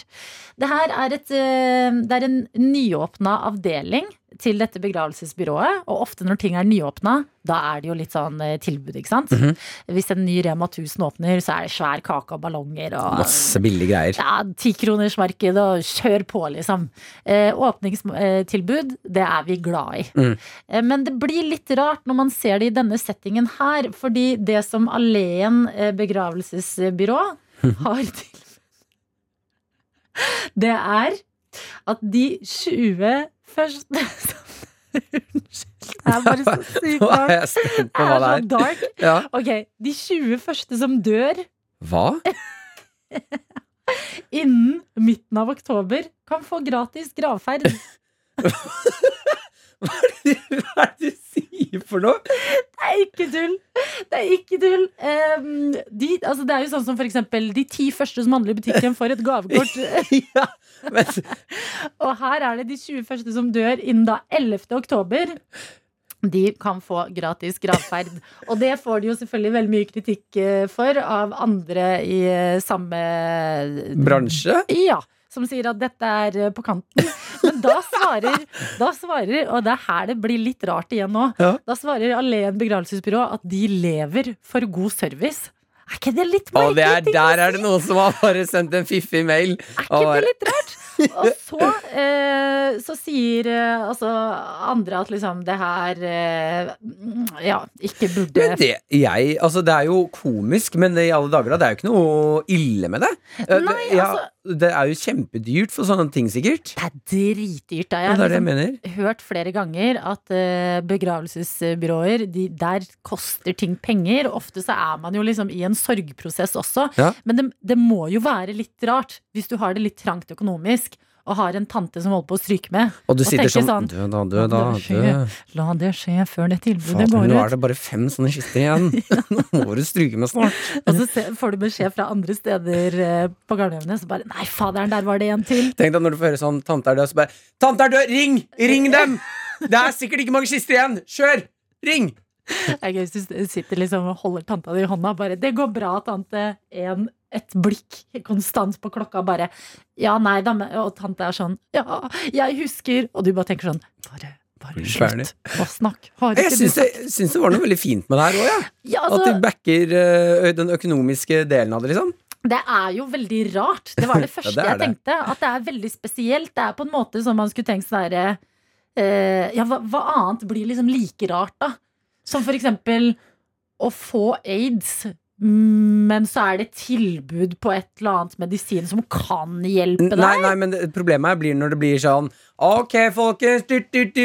Det her er, et, eh, det er en nyåpna avdeling til dette begravelsesbyrået. Og ofte når ting er nyåpna, da er det jo litt sånn eh, tilbud, ikke sant? Hvis en ny Rema 1000 åpner, så er det svær kake og ballonger og Masse billige greier. ja, tikronersmarked og kjør på, liksom. Eh, åpningstilbud, det er vi glad i. Mm. Eh, men det blir litt rart når man ser det i denne settingen her, fordi det som Alleen begravelsesbyrå har til Det er at de 20 første Unnskyld, det er bare så sykt Nå er jeg spent på Det hva er så det er. dark. Ja. Ok, de 20 første som dør Hva? innen midten av oktober kan få gratis gravferd. Hva er det du sier for noe? Det er ikke tull! Det er ikke tull. Um, de, altså det er jo sånn som for eksempel de ti første som handler i butikken, får et gavekort. ja, men, Og her er det de 20 første som dør innen da 11. oktober. De kan få gratis gravferd. Og det får de jo selvfølgelig veldig mye kritikk eh, for av andre i eh, samme bransje? Ja, som sier at dette er eh, på kanten. Men da svarer, da svarer Og det er her det blir litt rart igjen nå. Ja. Da svarer Alleen begravelsesbyrå at de lever for god service. Er ikke det litt er, merkelig der er det noen som har bare sendt en fiffig mail. Er ikke det litt rart? Og så, eh, så sier eh, altså andre at liksom det her eh, ja, ikke burde Men det, jeg, altså det er jo komisk, men i alle dager da, det er jo ikke noe ille med det. Eh, Nei, det, ja, altså- det er jo kjempedyrt for sånne ting, sikkert. Det er dritdyrt. Da. Jeg har liksom, jeg hørt flere ganger at eh, begravelsesbyråer, de, der koster ting penger. Ofte så er man jo liksom i en sorgprosess også. Ja. Men det, det må jo være litt rart hvis du har det litt trangt økonomisk og har en tante som holder på å stryke med. Og du Og sitter sånn sånn, Dø da, dø da, dø. La det skje før det tilbudet går går nå er det bare fem sånne kister igjen. Nå må du stryke med snart. Og så får du beskjed fra andre steder eh, på gamlehjemmene, så bare Nei, faderen, der var det en til. Tenk deg når du får høre sånn Tante er død, så bare Tante er død! Ring! Ring dem! Det er sikkert ikke mange kister igjen! Kjør! Ring! Det er gøy hvis du sitter liksom og holder tanta di i hånda. Bare, det går bra, tante. En, et blikk konstant på klokka. Bare Ja, nei da. Og tante er sånn Ja, jeg husker. Og du bare tenker sånn Bare, bare slutt å snakke. Jeg syns det, syns det var noe veldig fint med det her òg, ja. ja, At de altså, backer ø, den økonomiske delen av det, liksom. Det er jo veldig rart. Det var det første det er jeg tenkte. At det er veldig spesielt. Det er på en måte som man skulle tenkt sånn eh, Ja, hva, hva annet blir liksom like rart, da? Som for eksempel å få aids, men så er det tilbud på et eller annet medisin som kan hjelpe deg. Nei, nei, men det, problemet her blir når det blir sånn Ok, folkens. Du, du, du,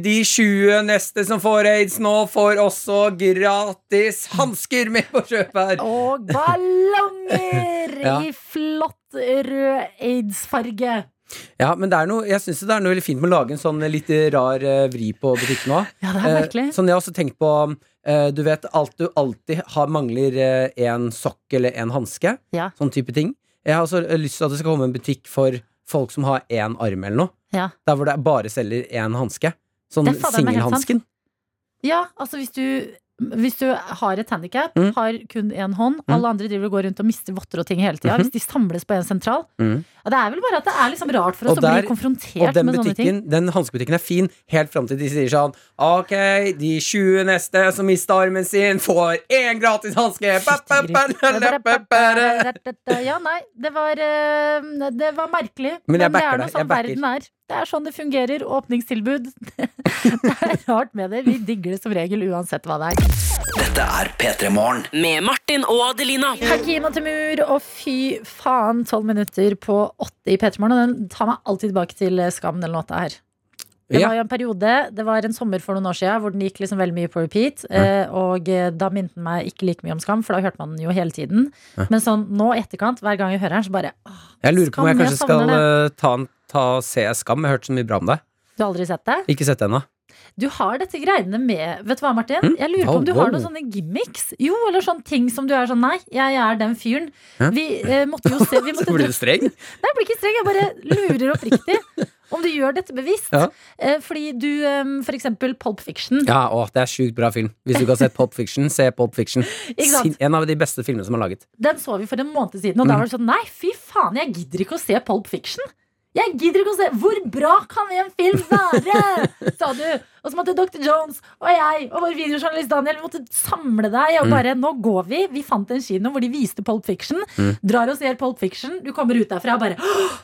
de 20 neste som får aids nå, får også gratis hansker med på kjøpet her. Og ballonger Ja. i flott rød aids-farge. Ja, men er noe, jeg syns det er noe veldig fint med å lage en sånn litt rar eh, vri på butikken òg. Ja, det er merkelig. sånn jeg har også tenkt på eh, Du vet alt du alltid har, mangler eh, en sokk eller en hanske. Ja. Sånn type ting. Jeg har også eh, lyst til at det skal komme en butikk for folk som har én arm eller noe. Ja. Der hvor det bare selger én hanske. Sånn singelhansken. Ja, altså hvis du hvis du har et handikap, Mm. har kun én hånd, alle andre driver og går rundt og mister votter og ting hele tida. mm. Hvis de samles på en sentral Mhm. ja, Det er vel bare at det er liksom rart for oss der, å bli konfrontert med sånne ting. den hanskebutikken er fin helt fram til de sier sånn Ok, de 20 neste som mista armen sin, får én gratis hanske! Ja, nei, det var, eh, det var merkelig. Men men det er det, sånn verden er. Det er sånn det fungerer. Åpningstilbud. Det er rart med det. Vi digger det som regel uansett hva det er. Dette er P3 Morgen. Med Martin og Adelina. Hakim og Timur, og fy faen, tolv minutter på åtte i P3 Morgen. Og den tar meg alltid tilbake til Skam, den låta her. Det Ja. var jo en periode, det var en sommer for noen år siden hvor den gikk liksom veldig mye på repeat. Ja. og eh, da minnet den meg ikke like mye om Skam, for da hørte man den jo hele tiden. Men sånn nå i etterkant, hver gang jeg hører den, så bare åh, Jeg lurer på om jeg Skam, jeg kanskje skal eh, ta, ta og se Skam. Jeg har hørt så mye bra om det. Du har aldri sett det? Ikke sett det ennå. Du har dette greiene med Vet du hva, Martin? Jeg lurer på om du har noen sånne gimmicks. Jo, eller sånne ting som du er sånn Nei, jeg er den fyren. Vi eh, måtte jo se vi måtte blir du streng? Nei, jeg blir ikke streng. Jeg bare lurer oppriktig om du gjør dette bevisst. Ja. Eh, fordi du, eh, for eksempel Pulp Fiction. Ja, å, det er sjukt bra film. Hvis du ikke har sett Pulp Fiction, se Pulp Fiction. En av de beste filmene som er laget. Den så vi for en måned siden, Mm. og da var det sånn Nei, fy faen, jeg gidder ikke å se Pulp Fiction. Jeg gidder ikke å se Hvor bra kan en film være? sa du. Og så måtte Dr. Jones og jeg og vår videojournalist Daniel Vi måtte samle deg Mm. og bare Nå går vi. Vi fant en kino hvor de viste Pulp Fiction. Mm. Drar og ser Pulp Fiction. Du kommer ut derfra og bare «Åh,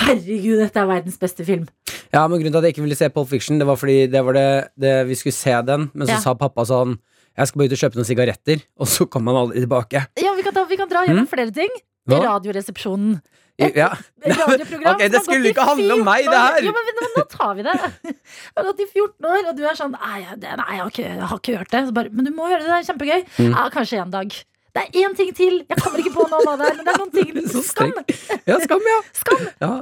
Herregud, dette er verdens beste film. Ja, men Grunnen til at jeg ikke ville se Pulp Fiction, det var fordi det var det, det vi skulle se den, men så Ja. sa pappa sånn Jeg skal bare ut og kjøpe noen sigaretter, og så kommer han aldri tilbake. Ja, vi kan, ta, vi kan dra gjennom flere ting. Mm. Hva? Radioresepsjonen. Ja. radioprogram okay, det skulle ikke handle om meg, det her. Jo, men nå, nå tar vi det. Jeg har gått i 14 år, og du er sånn Nei, jeg- nei jeg, har ikke, jeg har ikke hørt det. Så bare, men du må høre det, det er kjempegøy. Mm. Ja, kanskje en dag. Det er én ting til. Jeg kommer ikke på nå hva det er, men det er noen ting. Skam! Ja, skam, ja. Skam! ja.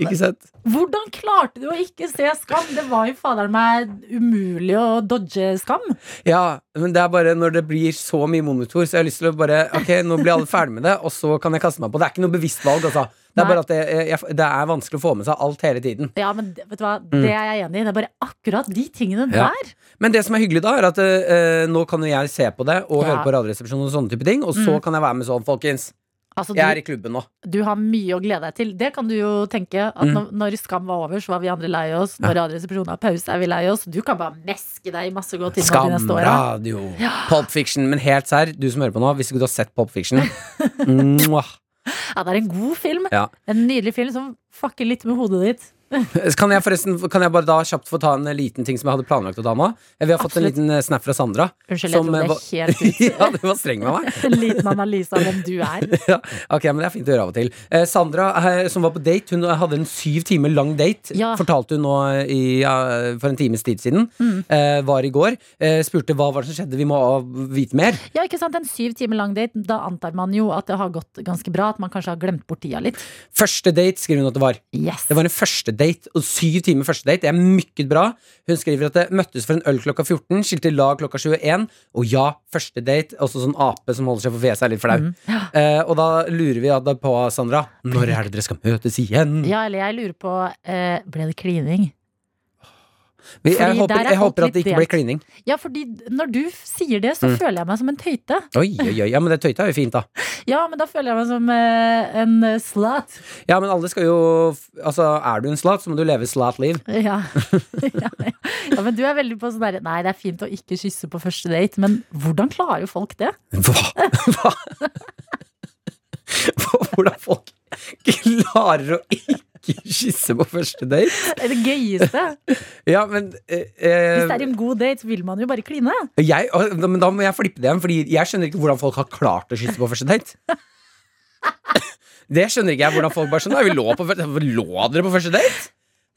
Ikke sett. Hvordan klarte du å ikke se Skam? Det var jo fader meg umulig å dodge Skam. Ja, men det er bare når det blir så mye monitor, så jeg har lyst til å bare Ok, nå blir alle ferdig med det, og så kan jeg kaste meg på. Det er ikke noe bevisst valg, altså. Det er bare at det, jeg, det er vanskelig å få med seg alt hele tiden. Ja, men vet du hva, det er jeg enig i. Det er bare akkurat de tingene Mm. Ja. der. Men det som er hyggelig da, er at uh, nå kan jo jeg se på det og Ja. høre på Radioresepsjonen og sånne type ting, og så Mm. kan jeg være med sånn, folkens. Altså, Jeg er i klubben nå. du har mye å glede deg til. Det kan du jo tenke. At Mm. når, Skam var over, så var vi andre lei oss. Når Radioresepsjonen har pause, er vi lei oss. Du kan bare meske deg i masse godt innhold de neste åra. Skamradio. Pop Fiction. Men helt serr, du som hører på nå, hvis ikke du har sett Pop Fiction. Ja, det er en god film. Ja. En nydelig film som fucker litt med hodet ditt. Kan jeg forresten Kan jeg bare da kjapt få ta en liten ting som jeg hadde planlagt å ta nå? Vi har fått en liten eh, snap fra Sandra. Unnskyld, jeg som, dro eh, det helt ut. ja, du var streng med meg. En liten analyse av hvem du er. ja, ok, men det er fint å gjøre av og til. Eh, Sandra, eh, som var på date, hun hadde en syv timer lang date. Ja. Fortalte hun nå i, ja, for en times tid siden. Mm. Eh, var i går. Eh, spurte hva var det som skjedde, vi må vite mer. Ja, ikke sant? En syv timer lang date, da antar man jo at det har gått ganske bra. At man kanskje har glemt bort tida litt. Første date skriver hun at det var. Yes. Det var en første date, og syv timer første date. Det er mykket bra. Hun skriver at det møttes for en øl klokka 14, skilte lag klokka 21. Og ja, første date. Også sånn ape som holder seg for fjeset, er litt flau. Eh, og da lurer vi da på, Sandra, når er det dere skal møtes igjen? Ja, eller jeg lurer på eh, Ble det klining? Vi, jeg håper, er jeg håper at det ikke blir klining. Ja, fordi når du sier det, så Mm. føler jeg meg som en tøyte. Oi, oi, oi. Ja, men det tøyta er jo fint, da. Ja, men da føler jeg meg som eh, en slat. Ja, men alle skal jo Altså, er du en slat, så må du leve slat-liv. Ja. ja, ja. ja, men du er veldig på sånn derre Nei, det er fint å ikke kysse på første date, men hvordan klarer jo folk det? Hva? Hva? Hvordan folk klarer å ikke kysse på første date? Det er det gøyeste. Ja, men eh, Hvis det eh, er en god date, vil man jo bare kline. jeg, Men da må jeg flippe det igjen, Fordi jeg skjønner ikke hvordan folk har klart å kysse på første date. Det skjønner ikke jeg. Hvordan folk bare skjønner. «Nei, Vi lå, på, lå dere på første date?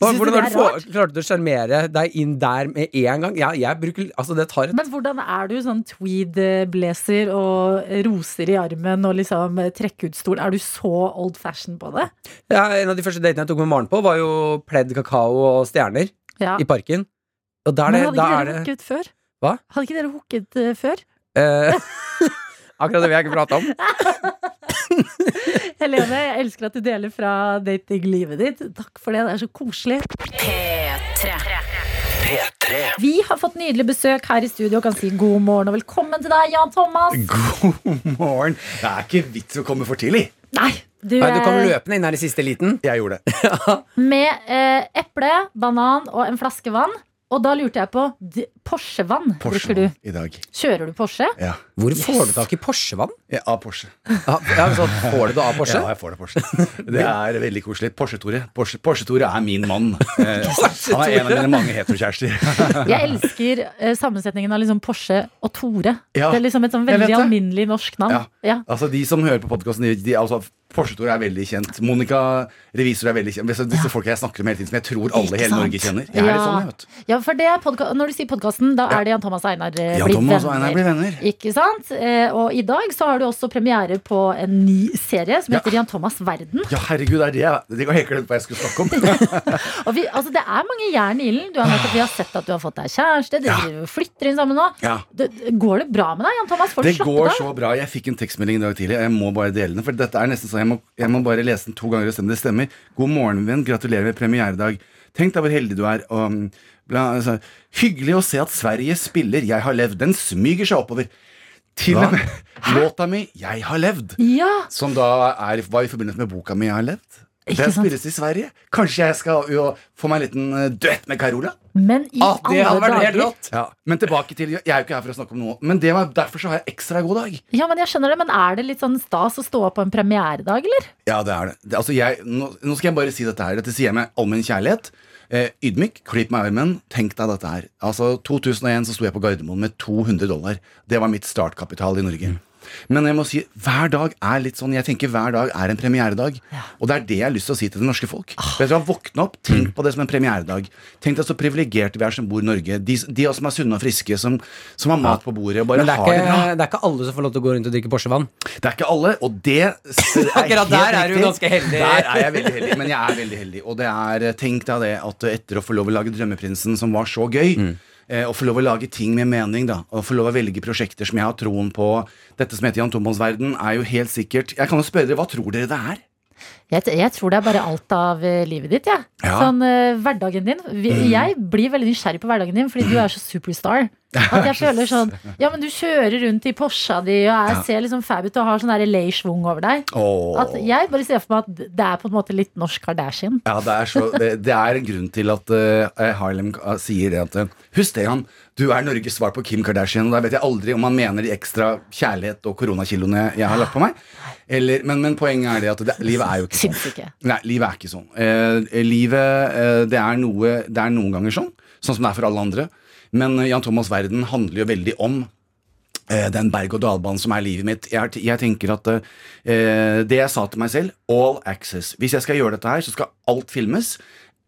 Hva- Hvordan det du få- klarte du å sjarmere deg inn der med en gang? Ja, jeg bruker Altså, det tar et Men hvordan er du sånn tweed-blazer og roser i armen og liksom trekke ut stol? Er du så old fashion på det? ja, En av de første datene jeg tok med Maren på, var jo pledd, kakao og stjerner Ja. i parken. Og da er Men hadde da ikke er dere det hooket før? Hva? Hadde ikke dere hooket eh, før? eh, Akkurat det vil jeg ikke prate om. Helene, jeg elsker at du deler fra datinglivet ditt. Takk for det, det er så koselig. P3. P3. Vi har fått nydelig besøk her i studio og kan si god morgen og velkommen til deg, Jan Thomas. God morgen. Det er ikke vits å komme for tidlig. Nei, du, Nei, du kom løpende inn her i siste liten. Jeg gjorde det. med eh, eple, banan og en flaske vann. Og da lurte jeg på Porsche-vann Porsche drikker du. i dag. Kjører du Porsche? Ja. Hvor får du tak i Porsche-vann? ja av Porsche. Ja, ja, så får du det av Porsche? Ja, jeg får det av Porsche. Det er veldig koselig. Porsche-Tore Porsche, Porsche-Tore er min mann. Eh, han er en av mine mange heterokjærester. Jeg elsker eh, sammensetningen av liksom Porsche og Tore. Ja, det er liksom et sånn veldig alminnelig norsk navn. Ja. Ja. Altså De som hører på podkasten, de, de, altså, Porsche-Tore er veldig kjent. Monica Revisor er veldig kjent. Disse, ja. folka jeg snakker om hele tiden, som jeg tror alle i hele? Norge kjenner. Jeg er litt sånn, jeg, vet. Ja, for det er podka Når du sier podkasten, da er det Jan Thomas og Einar eh, blir Thomas og Einar venner. blir venner. Ikke sant? Eh, og i dag så har du også premiere på en ny serie som heter Jan Thomas verden. Ja, herregud, det er det jeg Det helt glemt hva jeg skulle snakke om. Vi, altså, det er mange jern i ilden. Du har nettopp- Vi har sett at du har fått deg kjæreste. Dere Ja. flytter inn sammen nå. Ja. Det, går det bra med deg, Jan Thomas? Får Det går så bra. Jeg fikk en tekstmelding i dag tidlig. Jeg må bare dele den. For dette er nesten sånn Jeg må, jeg må bare lese den to ganger og se om det stemmer. God morgen, venn. Gratulerer med premieredag. Tenk deg hvor heldig du er. Og, um, bla, altså, hyggelig å se at Sverige spiller 'Jeg har levd'. Den smyger seg oppover. Til og med låta mi 'Jeg har levd', Ja, som da er, var i forbindelse med boka mi 'Jeg har levd'. Ikke Den spilles i Sverige. Kanskje jeg skal jo, få meg en liten eh, duett med Carola? men i Ah, det hadde vært helt rått! Ja. Men tilbake til Jeg er jo ikke her for å snakke om noe. Men det var, derfor så har jeg ekstra god dag. Ja, men jeg skjønner det, men er det litt sånn stas å stå opp på en premieredag, eller? Ja, det er det. det altså jeg, nå, nå skal jeg bare si dette her. Dette sier jeg med allmenn kjærlighet. Eh, ydmyk, klipp meg i armen. Tenk deg dette her. Altså 2001 så sto jeg på Gardermoen med 200 dollar. Det var mitt startkapital i Norge. Men jeg må si, hver dag er litt sånn Jeg tenker hver dag er en premieredag. Og det er det jeg har lyst til å si til det norske folk. Vet du Våkne opp, tenk på det som en premieredag. Tenk deg så privilegerte vi er som bor i Norge. De, de som er sunne og friske, som, som har mat på bordet Men det er, har det ikke, det er ikke alle som får lov til å gå rundt og drikke Porsche-vann. Det er ikke alle, og det er Akkurat der er du ganske heldig. Der er jeg veldig heldig, men jeg er veldig heldig. Og det er, tenk deg det at etter å få lov å lage Drømmeprinsen, som var så gøy, Mm. Eh, å få lov å lage ting med mening, da, og få lov å velge prosjekter som jeg har troen på Dette som heter Jan Thomas verden, er jo helt sikkert Jeg kan jo spørre dere, hva tror dere det er? Jeg, jeg tror det er bare alt av eh, livet ditt, jeg. Ja. Sånn uh, hverdagen din. Mm. Jeg blir veldig nysgjerrig på hverdagen din fordi du er så superstar. At jeg føler sånn Ja, men du kjører rundt i Porscha di og jeg Ja. ser liksom fab ut og har sånn der LA-schwung over deg. Oh. At jeg bare ser for meg at det er på en måte litt norsk Kardashian. Ja, det er, så, det, det er en grunn til at uh, Harlem sier det at Husk det, han. Du er Norges svar på Kim Kardashian. Og da vet jeg aldri om han mener de ekstra kjærlighet og koronakiloene jeg har lagt på meg. Eller, men, men poenget er det at det, livet er jo ikke sånn. Ikke. Nei, livet er ikke sånn. Eh, livet eh, det, er noe, det er noen ganger sånn, sånn som det er for alle andre. Men eh, Jan Thomas' verden handler jo veldig om eh, den berg-og-dal-banen som er livet mitt. Jeg, jeg tenker at eh, Det jeg sa til meg selv, all access. Hvis jeg skal gjøre dette her, så skal alt filmes.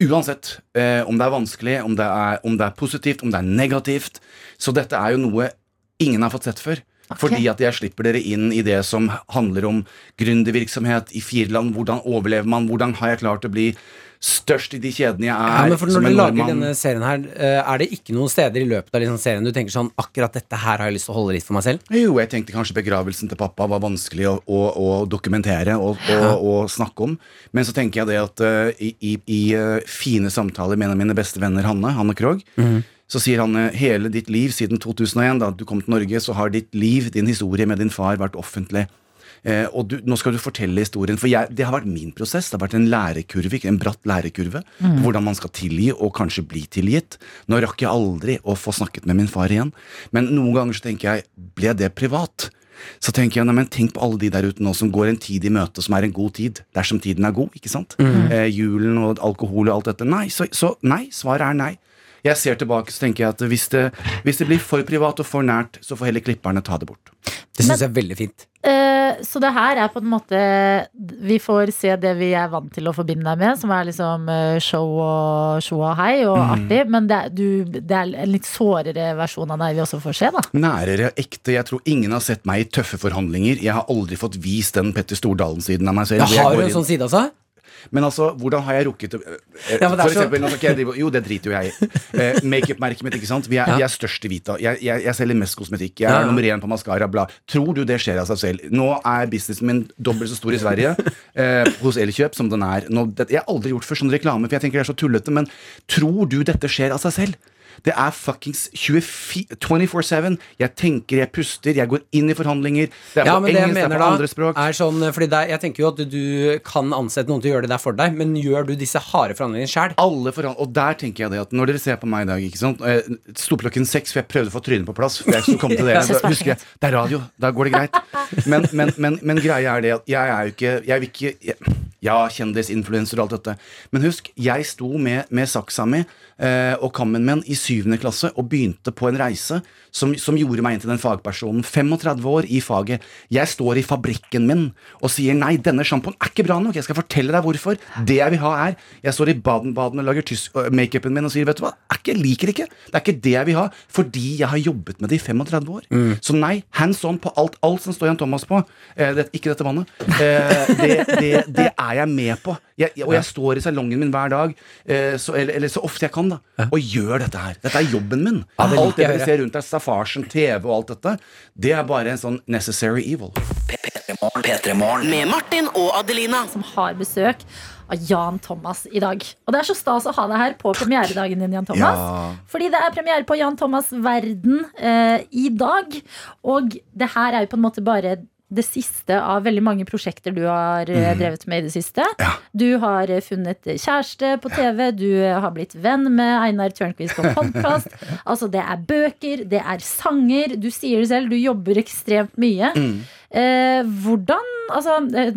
Uansett eh, om det er vanskelig, om det er, om det er positivt, om det er negativt. Så dette er jo noe ingen har fått sett før. Fordi at jeg slipper dere inn i det som handler om gründervirksomhet i fire land. Hvordan overlever man? Hvordan har jeg klart å bli størst i de kjedene jeg er? Ja, men for Når du lager denne serien her, eh, er det ikke noen steder i løpet av liksom serien du tenker sånn Akkurat dette her har jeg lyst til å holde litt for meg selv? Jo, jeg tenkte kanskje begravelsen til pappa var vanskelig å, å, å dokumentere og, og, å, snakke om. Men så tenker jeg det at uh, i, i, i eh, fine samtaler med en av mine beste venner, Hanne, Hanne Krogh, så sier han hele ditt liv siden 2001, da du kom til Norge, så har ditt liv, din historie med din far, vært offentlig. Eh, og du, nå skal du fortelle historien. For jeg, det har vært min prosess. Det har vært en lærekurve, en bratt lærekurve. Mm. Hvordan man skal tilgi, og kanskje bli tilgitt. Nå rakk jeg aldri å få snakket med min far igjen. Men noen ganger så tenker jeg, ble det privat? Så tenker jeg, nei, men Tenk på alle de der ute nå som går en tid i møte som er en god tid. Dersom tiden er god, ikke sant? Eh, julen og alkohol og alt dette. Nei, så, så nei. Svaret er nei. Jeg ser tilbake så tenker jeg at hvis det, hvis det blir for privat og for nært, så får heller klipperne ta det bort. Det syns jeg er veldig fint. Uh, så det her er på en måte Vi får se det vi er vant til å forbinde deg med, som er liksom eh, show og show og hei og artig. Men det er, du, det er en litt sårere versjon av deg vi også får se, da. Nærere, ekte. Jeg tror ingen har sett meg i tøffe forhandlinger. Jeg har aldri fått vist den Petter Stordalen-siden av meg selv. Jeg har du jo en sånn side, altså. Men altså, hvordan har jeg rukket å eh, Ja, For eksempel, så... drive Jo, det driter jo jeg i. Eh, Makeup-merket mitt, ikke sant. Vi er, Ja. vi er størst i Vita. Jeg, jeg, jeg selger mest kosmetikk. Jeg er nummer én på maskara. Bla. Tror du det skjer av seg selv? Nå er businessen min dobbelt så stor i Sverige, eh, hos Elkjøp, som den er. Nå, det, jeg har aldri gjort for sånn reklame, for jeg tenker det er så tullete. Men tror du dette skjer av seg selv? Det er fuckings 24-7. Jeg tenker, jeg puster, jeg går inn i forhandlinger. Det er Ja, på men det engelsk, det er på da andre språk. er sånn Fordi det er, jeg tenker jo at du kan ansette noen til å gjøre det der for deg, men gjør du disse harde forhandlingene sjæl? Alle forhandlinger. og der tenker jeg det at Når dere ser på meg i dag ikke sant? Eh, Sto klokken seks, for jeg prøvde å få trynet på plass. For jeg kom til det. Da husker jeg, Det er radio, da går det greit. Men, men, men, men greia er det at jeg er jo ikke Jeg vil ikke jeg, Ja, kjendis, influenser og alt dette. Men husk, jeg sto med, med saksa mi eh, og kammen min i syvende klasse og begynte på en reise som, som gjorde meg inn til den fagpersonen. 35 år i faget. Jeg står i fabrikken min og sier nei, denne sjampoen er ikke bra nok. Jeg skal fortelle deg hvorfor. Det jeg vil ha, er Jeg står i Baden-Baden og lager øh, makeupen min og sier vet du hva, jeg liker ikke. Det er ikke det jeg vil ha, fordi jeg har jobbet med det i 35 år. Så nei, hands on på alt, alt som står Jan Thomas på. Eh, det, ikke dette vannet. Eh, det, det, det er jeg med på. Jeg, og jeg står i salongen min hver dag, eh, så, eller, eller så ofte jeg kan, da, og gjør dette her. Dette er jobben min. Ja, det alt det høre. ser rundt deg, Staffasjen, TV og alt dette, det er bare en sånn necessary evil. P3morgen. Med Martin og Adelina. Som har besøk av Jan Thomas i dag. Og det er så stas å ha deg her på premieredagen din, Jan Thomas. Ja. Fordi det er premiere på Jan Thomas Verden eh, i dag. Og det her er jo på en måte bare det siste av veldig mange prosjekter du har mm. drevet med i det siste. Ja. Du har eh, funnet kjæreste på TV, du eh, har blitt venn med Einar Tørnquist på podkast. altså, det er bøker, det er sanger. Du sier det selv, du jobber ekstremt mye. Eh, hvordan, altså, eh,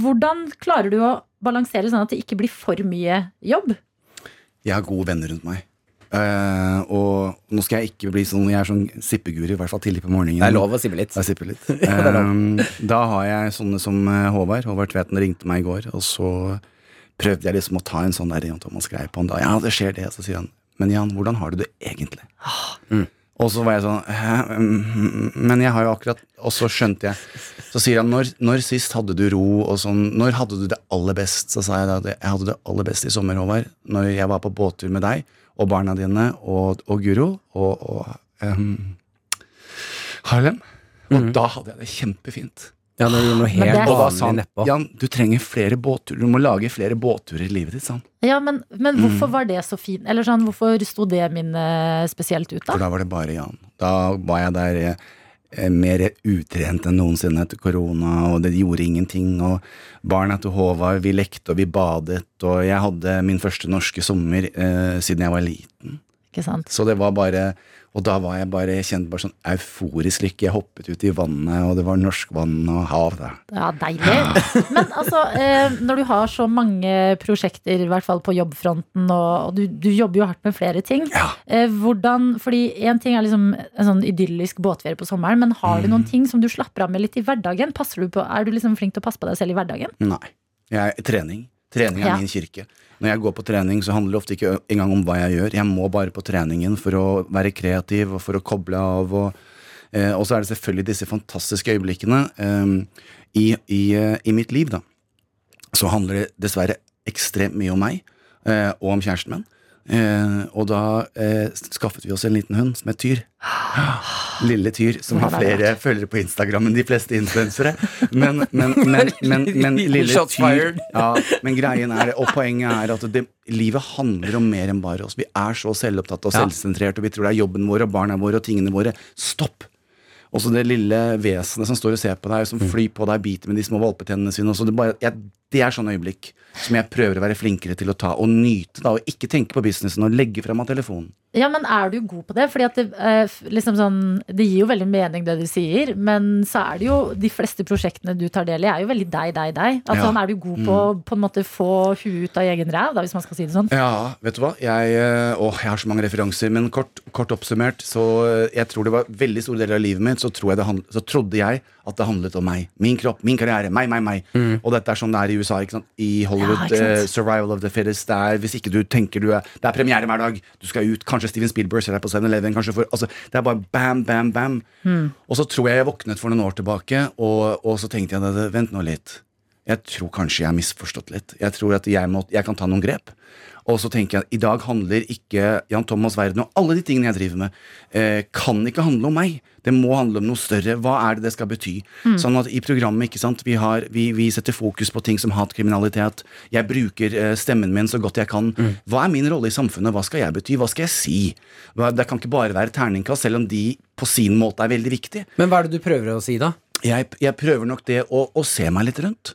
hvordan klarer du å balansere sånn at det ikke blir for mye jobb? Jeg har gode venner rundt meg. Eh, og nå skal jeg ikke bli sånn Jeg er sånn sippeguri, i hvert fall tidlig på morgenen. Det er lov å sippe litt. Jeg litt. Eh, da har jeg sånne som eh, Håvard. Håvard Tveten ringte meg i går, og så prøvde jeg liksom å ta en sånn der Jan Thomas-greie på han. Da. Ja, det skjer det. Så sier han, men Jan, hvordan har du det egentlig? Mm. Og så var jeg sånn? Mm, Men jeg har jo akkurat Og så skjønte jeg. Så sier han når, når sist hadde du ro og sånn Når hadde du det aller best? Så sa jeg da jeg hadde det aller best i sommer, Håvard. Når jeg var på båttur med deg og barna dine og, og Guro og, og um, Harlem. Og da hadde jeg det kjempefint. Ja, det noe helt det helt Og da sa han. Jan, du trenger flere båtturer. Du må lage flere båtturer i livet ditt. sa han. Ja, men, men hvorfor var det så fint? Eller sånn, hvorfor sto det min spesielt ut, da? For da? var det bare Jan. Da var jeg der eh, eh, mer utrent enn noensinne etter korona, og det gjorde ingenting. Og barna til Håvard, vi lekte og vi badet, og jeg hadde min første norske sommer eh, siden jeg var liten. Så det var bare Og da var jeg bare Jeg kjente bare sånn euforisk lykke. Jeg hoppet ut i vannet, og det var norsk vann og hav Da. Ja, deilig. Men altså, eh, når du har så mange prosjekter, i hvert fall på jobbfronten, og, du, du jobber jo hardt med flere ting. Ja. Eh, hvordan, fordi én ting er liksom en sånn idyllisk båtferie på sommeren, men har du Mm. noen ting som du slapper av med litt i hverdagen? Passer du på, er du liksom flink til å passe på deg selv i hverdagen? Nei. Jeg, trening. Trening er Ja. min kirke. Når jeg går på trening, så handler det ofte ikke engang om hva jeg gjør. Jeg må bare på treningen for å være kreativ og for å koble av. Og, eh, så er det selvfølgelig disse fantastiske øyeblikkene eh, i, i, eh, i mitt liv, da. Så handler det dessverre ekstremt mye om meg eh, og om kjæresten min. Eh, og da eh, skaffet vi oss en liten hund som het Tyr. Lille Tyr, som har er flere følgere på Instagram enn de fleste influensere. Men, men, men, men, men lille Tyr ja, Men greien er, det, og poenget er at det, livet handler om mer enn bare oss. Vi er så selvopptatte og selvsentrerte, og vi tror det er jobben vår og barna våre og tingene våre. Stopp! Også det lille vesenet som står og ser på deg, som flyr på deg, biter med de små valpetennene sine. Det, bare, jeg, det er sånne øyeblikk som jeg prøver å være flinkere til å ta og nyte. da, Og ikke tenke på businessen og legge frem av telefonen. Ja, men er du god på det? Fordi at det, eh, liksom sånn, det gir jo veldig mening det du sier, men så er det jo de fleste prosjektene du tar del i, er jo veldig deg, deg, deg. Altså, Ja. Mm. Er du god på å på en måte få huet ut av egen ræv, hvis man skal si det sånn? Ja, vet du hva? Jeg, å, jeg har så mange referanser, men kort, kort oppsummert, så eh, jeg tror det var veldig store deler av livet mitt, så, tror jeg det handl- så trodde jeg at det handlet om meg. Min kropp, min karriere, meg, meg, meg. Og dette er sånn det er i USA? I Hollywood, Ja, eh, survival of the fittest, det er, hvis ikke du tenker du er, det er premiere hver dag, du skal ut, kanskje Steven Spielberg ser deg på 7-Eleven, kanskje for, altså, det er bare bam, bam, bam. Og så tror jeg jeg våknet for noen år tilbake, og, og så tenkte jeg, at, vent nå litt. Jeg tror kanskje jeg har misforstått litt. Jeg tror at jeg, må, jeg kan ta noen grep. Og så tenker jeg, i dag handler ikke Jan Thomas verden og alle de tingene jeg driver med, eh, kan ikke handle om meg. Det må handle om noe større. Hva er det det skal bety? Sånn at i programmet, ikke sant, vi, har, vi, vi setter fokus på ting som hatkriminalitet. Jeg bruker eh, stemmen min så godt jeg kan. Hva er min rolle i samfunnet? Hva skal jeg bety? Hva skal jeg si? Hva, det kan ikke bare være terningkast, selv om de på sin måte er veldig viktige Men hva er det du prøver å si, da? jeg, jeg prøver nok det å, å se meg litt rundt.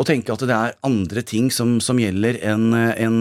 Og tenke at det er andre ting som, som gjelder enn en,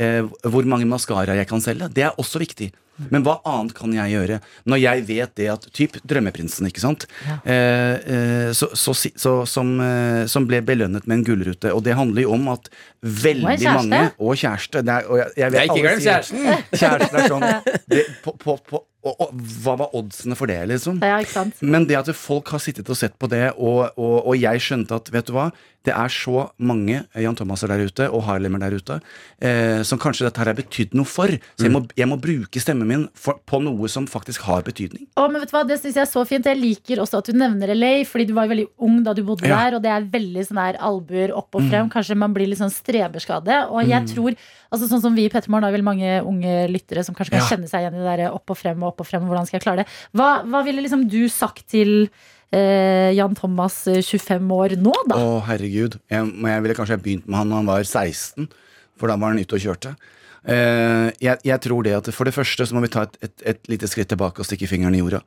eh, hvor mange maskaraer jeg kan selge. Det er også viktig. Men hva annet kan jeg gjøre? Når jeg vet det at Typ Drømmeprinsen, ikke sant? Eh, eh, så, så, så, som, eh, som ble belønnet med en gullrute. Og det handler jo om at veldig og mange Og kjæreste. Det er, og jeg, jeg vet Jeg ikke glem kjæresten! Kjæresten er sånn det, på, på, på, og, og, Hva var oddsene for det, liksom? Ja, ikke sant? Men det at folk har sittet og sett på det, og, og, og jeg skjønte at vet du hva, det er så mange Jan Thomaser der ute, og Harlemer der ute, eh, som kanskje dette her har betydd noe for. Så jeg må, jeg må bruke stemmen min for, på noe som faktisk har betydning. Å, men vet du hva, Det syns jeg er så fint. Jeg liker også at du nevner LA, fordi du var veldig ung da du bodde Ja. Mm. der. Og det er veldig sånn her albuer opp og frem. Kanskje man blir litt sånn streberskade. Og jeg tror, altså sånn som vi i Pettermoren har vel mange unge lyttere som kanskje kan Ja. kjenne seg igjen i det der opp og frem og opp og frem. Hvordan skal jeg klare det? Hva, hva ville liksom du sagt til eh, Jan Thomas eh, 25 år nå, da? Å, herregud. Jeg, jeg ville kanskje begynt med han da han var 16, for da var han ute og kjørte. Eh, jeg, jeg tror det at For det første så må vi ta et, et, et lite skritt tilbake og stikke fingeren i jorda.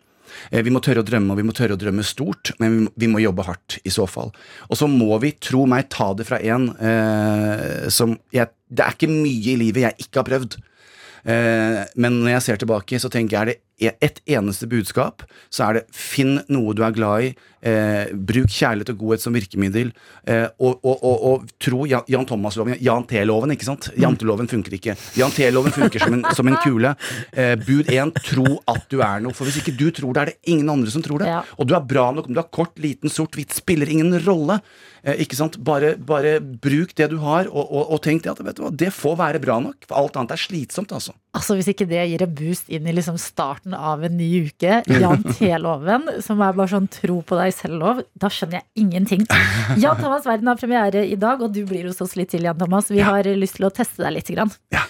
Eh, Vi må tørre å drømme, og vi må tørre å drømme stort, men vi må, vi må jobbe hardt i så fall. Og så må vi, tro meg, ta det fra en eh, som jeg, Det er ikke mye i livet jeg ikke har prøvd. Eh, men når jeg ser tilbake, så tenker jeg er det ett eneste budskap, så er det finn noe du er glad i. Eh, bruk kjærlighet og godhet som virkemiddel. Eh, og, og, og, og tro Jan, Jan Thomas-loven, Jan T-loven, ikke sant? Janteloven funker ikke. Jan T-loven funker som en, som en kule. Eh, bud én, tro at du er noe. For hvis ikke du tror det, er det ingen andre som tror det. Ja. Og du er bra nok om du er kort, liten, sort, hvitt, spiller ingen rolle. Eh, ikke sant? Bare, bare bruk det du har, og, og, og tenk det at vet du hva, det får være bra nok. For alt annet er slitsomt, altså. Altså Hvis ikke det gir en boost inn i liksom starten av en ny uke, Jan T-loven, som er bare sånn tro på deg selv-lov, da skjønner jeg ingenting. Jan Thomas Verden har premiere i dag, og du blir hos oss litt til, Jan Thomas. Vi har lyst til å teste deg litt. Grann. Ja,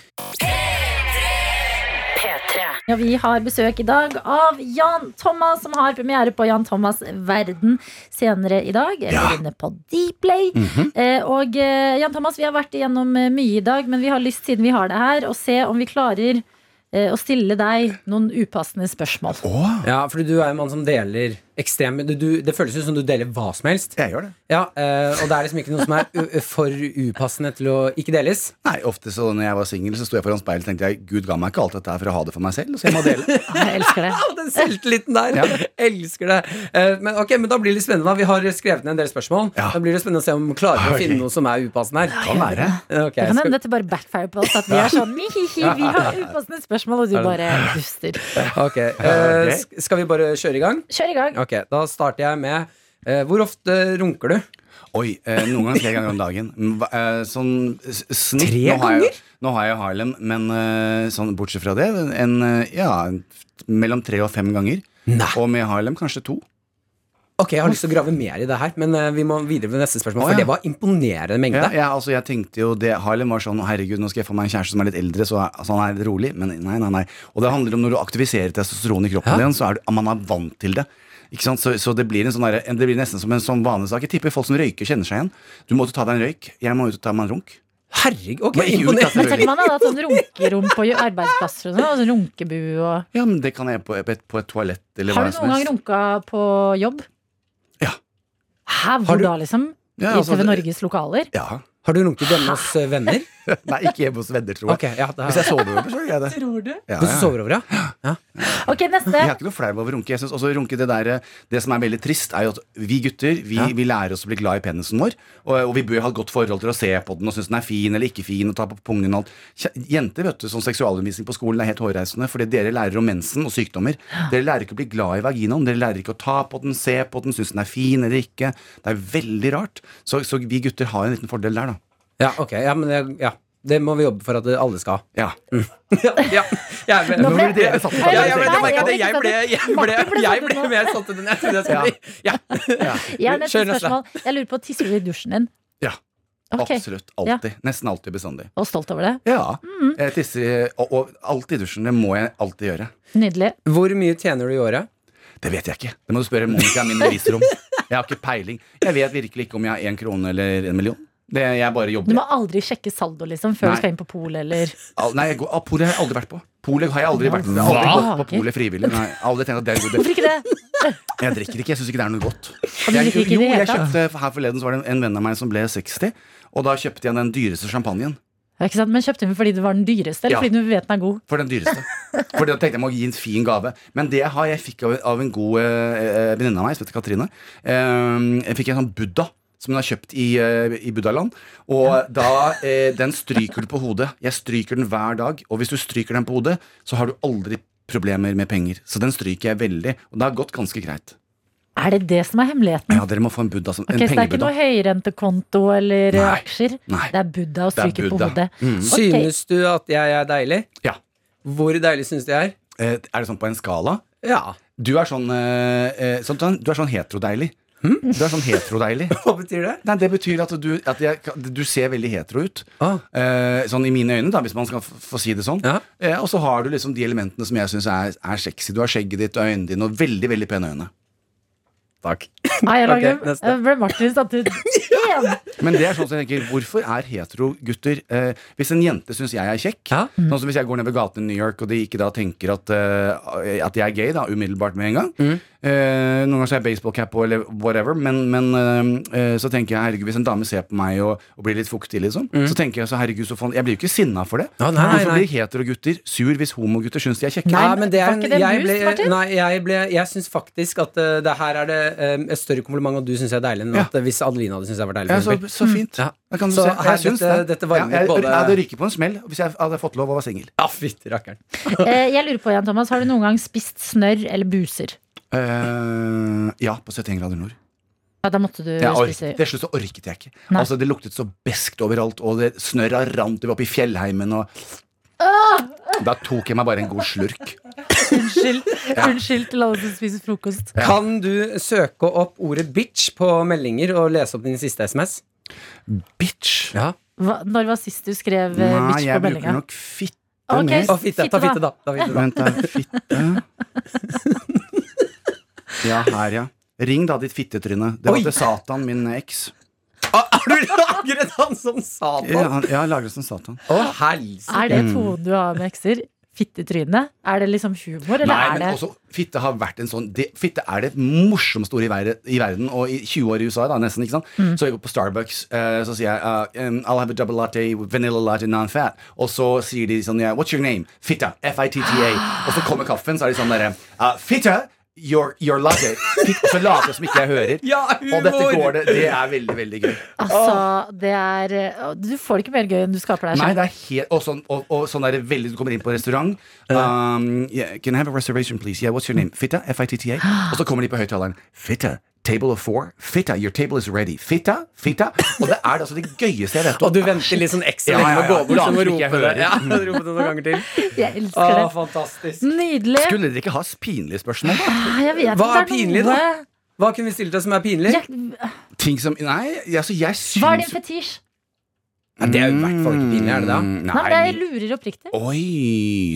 vi har besøk i dag av Jan Thomas, som har premiere på Jan Thomas Verden senere i dag. Eller inne på Dplay. eh, og eh, Jan Thomas, vi har vært igjennom eh, mye i dag, men vi har lyst, siden vi har det her, å se om vi klarer eh, å stille deg noen upassende spørsmål. Ja, fordi du er en mann som deler ekstrem du, du, Det føles jo som du deler hva som helst. Jeg gjør det. Ja, eh, Og det er liksom ikke noe som er for upassende til å ikke deles. Nei, ofte så når jeg var singel, så sto jeg foran speilet og tenkte jeg, Gud ga meg ikke alt dette her for å ha det for meg selv, så jeg må dele. Jeg elsker det. Den selvtilliten der! Ja. Elsker det. Eh, men ok, men da blir det litt spennende. Vi har skrevet ned en del spørsmål. Ja. Da blir det spennende å se om vi klarer å finne noe som er upassende her. Kan være. Okay, Det kan hende dette bare backfire på oss. At vi er sånn Vi har upassende spørsmål, og du bare duster. Ok, eh, Skal vi bare kjøre i gang? Kjør i gang. Ok, Da starter jeg med eh, Hvor ofte runker du? Oi, eh, noen ganger flere ganger om dagen. Hva- Eh, sånn s- snitt Tre nå har, jeg, ganger? nå har jeg Harlem, men eh, sånn bortsett fra det, en, eh, ja, mellom tre og fem ganger. Nei. Og med Harlem kanskje to. Ok, Jeg har lyst til å grave mer i det her, men eh, vi må videre med neste spørsmål. Å, For ja. det var imponerende mengde. Ja, ja, altså jeg tenkte jo det Harlem var sånn Herregud, nå skal jeg få meg en kjæreste som er litt eldre, så er, så han er rolig. Men nei, nei, nei. Og det handler om når du aktiviserer testosteron i kroppen din, så er du, man er vant til det. Ikke sant? Så, så det, blir en sånn der, det blir nesten som en sånn vanesak. Jeg tipper folk som røyker, kjenner seg igjen. Du må ut og ta deg en røyk. Jeg må ut og ta meg en runk. Herregud, ok, imponerende. Men tenk om man hadde hatt sånn runkerom på arbeidsplasser og sånn. Altså runkebu og Ja, men det kan jeg på, på, et, på et toalett eller Har du noen gang helst. runka på jobb? Ja. Hæ, hvor da, liksom? Ja, I altså, TV Norges lokaler? Ja. Har du runket hjemme hos eh, venner? Nei, ikke hjemme hos venner, tror jeg. Okay, ja, det Hvis jeg sover over, så gjør jeg det. Tror du? Ja, Hvis du ja. sover over, ja? Ok, neste. Jeg er ikke noe flau over å runke. Jeg synes også runke Det der, Det som er veldig trist, er jo at vi gutter vi, Ja. vi lærer oss å bli glad i penisen vår. Og, og vi bør ha et godt forhold til å se på den og synes den er fin eller ikke fin. Og ta på pungen og alt Jenter, vet du, sånn seksualundervisning på skolen er helt hårreisende. Fordi dere lærer om mensen og sykdommer. Dere lærer ikke å bli glad i vaginaen. Dere lærer ikke å ta på den, se på den, synes den er fin eller ikke. Det er veldig rart. Så, så vi gutter har en liten fordel der, da. Ja, ok, ja, men det, ja. det må vi jobbe for at alle skal ha. Ja. ja, ja. Jeg ble, Nå ble- dere satt ut Nei, ja, jeg, ble, jeg, jeg jeg, ble, jeg, ble, jeg ble mer satt ut enn jeg trodde jeg skulle bli. Ja. Ja, neste. spørsmål. Jeg lurer på, tisser du i dusjen din? Ja. Okay. Absolutt. Alltid. Nesten alltid bestandig. Og stolt over det? Ja. Jeg tisser og, og alltid i dusjen. Det må jeg alltid gjøre. Nydelig. Hvor mye tjener du i året? Det vet jeg ikke. Det må du spørre Monica, min revisorom. Jeg har ikke peiling. Jeg vet virkelig ikke om jeg har én krone eller en million. Det, jeg bare Du må aldri sjekke saldo liksom før Nei. du skal inn på polet eller Al- Nei, jeg ah, Polet har jeg aldri vært på. Polet har jeg aldri vært på. Jeg har aldri Hva? gått på polet frivillig. Nei, aldri tenkt at det er god Hvorfor ikke det? Jeg drikker ikke. Jeg syns ikke det er noe godt. Jeg, jo, jo, jeg kjøpte Her forleden så var det en venn av meg som ble 60, og da kjøpte jeg den dyreste champagnen. Men kjøpte den fordi det var den dyreste, eller Ja. fordi du vet den er god? For den dyreste. For da tenkte jeg må gi en fin gave. Men det jeg har, jeg fikk av, av en god eh, venninne av meg, som heter Katrine. Eh, jeg fikk en sånn Buddha. Som hun har kjøpt i, eh, i buddhaland. Og da, eh, den stryker du på hodet. Jeg stryker den hver dag. Og hvis du stryker den på hodet, så har du aldri problemer med penger. Så den stryker jeg veldig. Og det har gått ganske greit. Er det det som er hemmeligheten? Ja, dere må få en buddha som, Ok, en Så det er ikke noe høyrentekonto eller eh, Nei. aksjer? Nei. Det er Buddha og er stryker på hodet. Mm. Okay. Synes du at jeg er deilig? Ja. Hvor deilig synes du jeg er? Eh, er det sånn på en skala? Ja. Du er sånn, eh, eh, sånn Du er sånn heterodeilig. Du er sånn heterodeilig. Hva betyr det? Nei, Det betyr at du, at jeg, du ser veldig hetero ut. Ah. Eh, sånn i mine øyne, da, hvis man skal få si det sånn. Ja. Eh, og så har du liksom de elementene som jeg syns er, er sexy. Du har skjegget ditt og øynene dine og veldig veldig pene øyne. Takk. Nei, jeg Ok, lager, neste. jeg ble Martin satt ut! Men det er sånn som jeg tenker, hvorfor er hetero gutter eh, Hvis en jente syns jeg er kjekk Ja. Sånn som hvis jeg går ned ved gaten i New York, og de ikke da tenker at, eh, at jeg er gay, da, umiddelbart med en gang. Mm. Eh, noen ganger så har jeg baseballcap på, eller whatever, men, men eh, eh, så tenker jeg herregud, hvis en dame ser på meg og, og blir litt fuktig, liksom, så tenker jeg så herregud, så faen, jeg blir jo ikke sinna for det. Mm. Ja, nei, Hvorfor nei. blir heterogutter sur hvis homogutter syns de er kjekke? Nei, men det er, var ikke det jeg mus, ble, Martin? Nei, jeg, ble, jeg syns faktisk at uh, det her er det et større kompliment at du syns jeg er deilig, enn Ja. at eh, hvis Adeline hadde syntes jeg var deilig. Ja, så, så fint. Ja. Da kan du Så se. her, Jeg syns dette- det. dette varmer ja, jeg, både- jeg hadde ryket på en smell hvis jeg hadde fått lov å være singel. Ja, fytti rakkeren. Eh, Jeg lurer på, Jan Thomas, har du noen gang spist snørr eller buser? Uh, ja, på 71 grader nord. Ja, da måtte du spise til slutt så orket jeg ikke. Nei. Altså Det luktet så beskt overalt, og det snørra rant. I fjellheimen, og Da tok jeg meg bare en god slurk. Unnskyld, Unnskyld til alle som spiser frokost. Ja. Kan du søke opp ordet bitch på meldinger og lese opp din siste SMS? Bitch. Ja. Hva, når var sist du skrev eh, Nei, bitch jeg på bruker meldinga? nok fitte Ok, mer. Å, fitte. Ta fitte, da. Ta fitte, da. Vent, da. Fitte. Ja, her, ja. Ring da, ditt fittetryne. Det var Oi. til Satan, min eks. Ah, Har du lagret han som Ja, Satan? han- har lagret som Satan. Å, helsike. Er det tonen du har med ekser? Fittetryne? Er det liksom humor, eller Nei, er men også, fitte har vært en sånn det, Fitte er det morsomste ordet i, verden, i verden, og i 20 år i USA, da, nesten. ikke sant? Så jeg går på Starbucks, uh, så sier jeg uh, I'll have a double latte, vanilla latte, non-fat. Og så sier de sånn yeah, What's your name? Fitta. F-I-T-T-A. Og så kommer kaffen, så er de sånn derre uh, Fitta, your, your luggage. Så later jeg som ikke jeg hører. Ja, Og dette går det. Det er veldig, veldig gøy. Altså, det er Du får det ikke mer gøy enn du skaper deg Nei, det er helt Og sånn, og, og sånn der veldig Du kommer inn på restaurant. Um, yeah, can I have a reservation, please? Yeah, what's your name? Fitta? F-I-T-T-A? Og så kommer de på høyttaleren. Fitta. Table of four. Fitta, your table is ready. Fitta? Fitta? Og det er altså det gøyeste jeg vet Og du venter litt sånn ekstra lenge med å gå bort så må du ikke jeg rope det. Ja, rope det noen ganger til. Jeg elsker Å, fantastisk. Nydelig. Skulle dere ikke ha pinlige spørsmål? Ah, Jeg vet Hva er pinlig, da? Hva kunne vi stilt deg som er pinlig? Jeg- Ting som Nei, altså, jeg syns Hva er din fetisj? Ja, det er jo i hvert fall ikke pinlig, er det da? Mm, Nei, men jeg Nei, lurer oppriktig. Oi,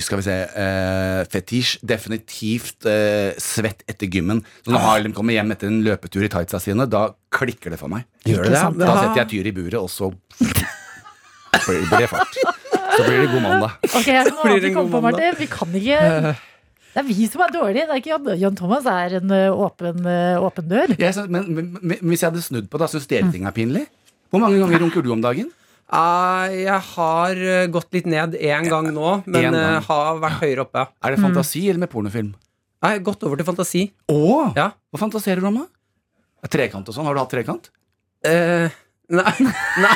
skal vi se. Uh, fetisj. Definitivt uh, svett etter gymmen. Så når Harlem kommer hjem etter en løpetur i tightsa sine, da klikker det for meg. Gjør det det? Da setter jeg tyret i buret, og så blir det fart. Så blir det god mandag. Ok, jeg må blir det alltid komme god på, Martin. Vi kan ikke Det er vi som er dårlige. Det er ikke Jan, Jan Thomas er en åpen, åpen dør. Synes- men, men, men hvis jeg hadde snudd på det, syns dere ting er pinlig? Hvor mange ganger runker du om dagen? Ah, jeg har eh, gått litt ned én gang nå, men En gang. eh, har vært høyere oppe. Er det fantasi eller med pornofilm? Jeg har gått over til fantasi. Åh, Ja. Hva fantaserer du om, da? Trekant og sånn? Har du hatt trekant? Uh, nei, nei,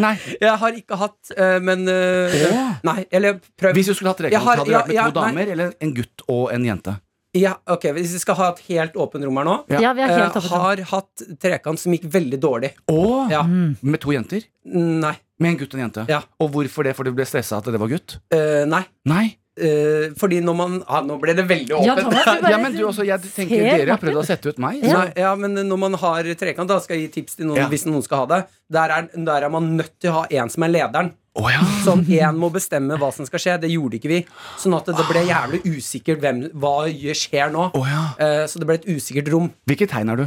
Nei. jeg har ikke hatt, men eh, Å. Nei, eller prøv. Hvis du skulle hatt trekant, hadde du vært med to damer nei. eller en gutt og en jente? Ja, ok, Hvis vi skal ha et helt åpent rom her nå Ja. Ja, vi er helt eh, åpne. Har hatt trekant som gikk veldig dårlig. Å! Ja. Med to jenter? Nei. Med en gutt og en jente? Ja. Og hvorfor det? For du ble stressa at det var gutt? Eh, nei. Nei. Eh, fordi når man ah, Nå ble det veldig åpent. Thomas, du bare Ja, men du også, jeg tenker ser Dere har prøvd å sette ut meg. Ja. Nei, ja, men når man har trekant, da skal jeg gi tips til noen Ja. hvis noen skal ha det. Der er, der er man nødt til å ha en som er lederen. Å ja. Sånn én må bestemme hva som skal skje. Det gjorde ikke vi. Sånn at det ble jævlig usikkert hvem, hva skjer nå. Oh, ja. Eh, så det ble et usikkert rom. Hvilket tegn er du?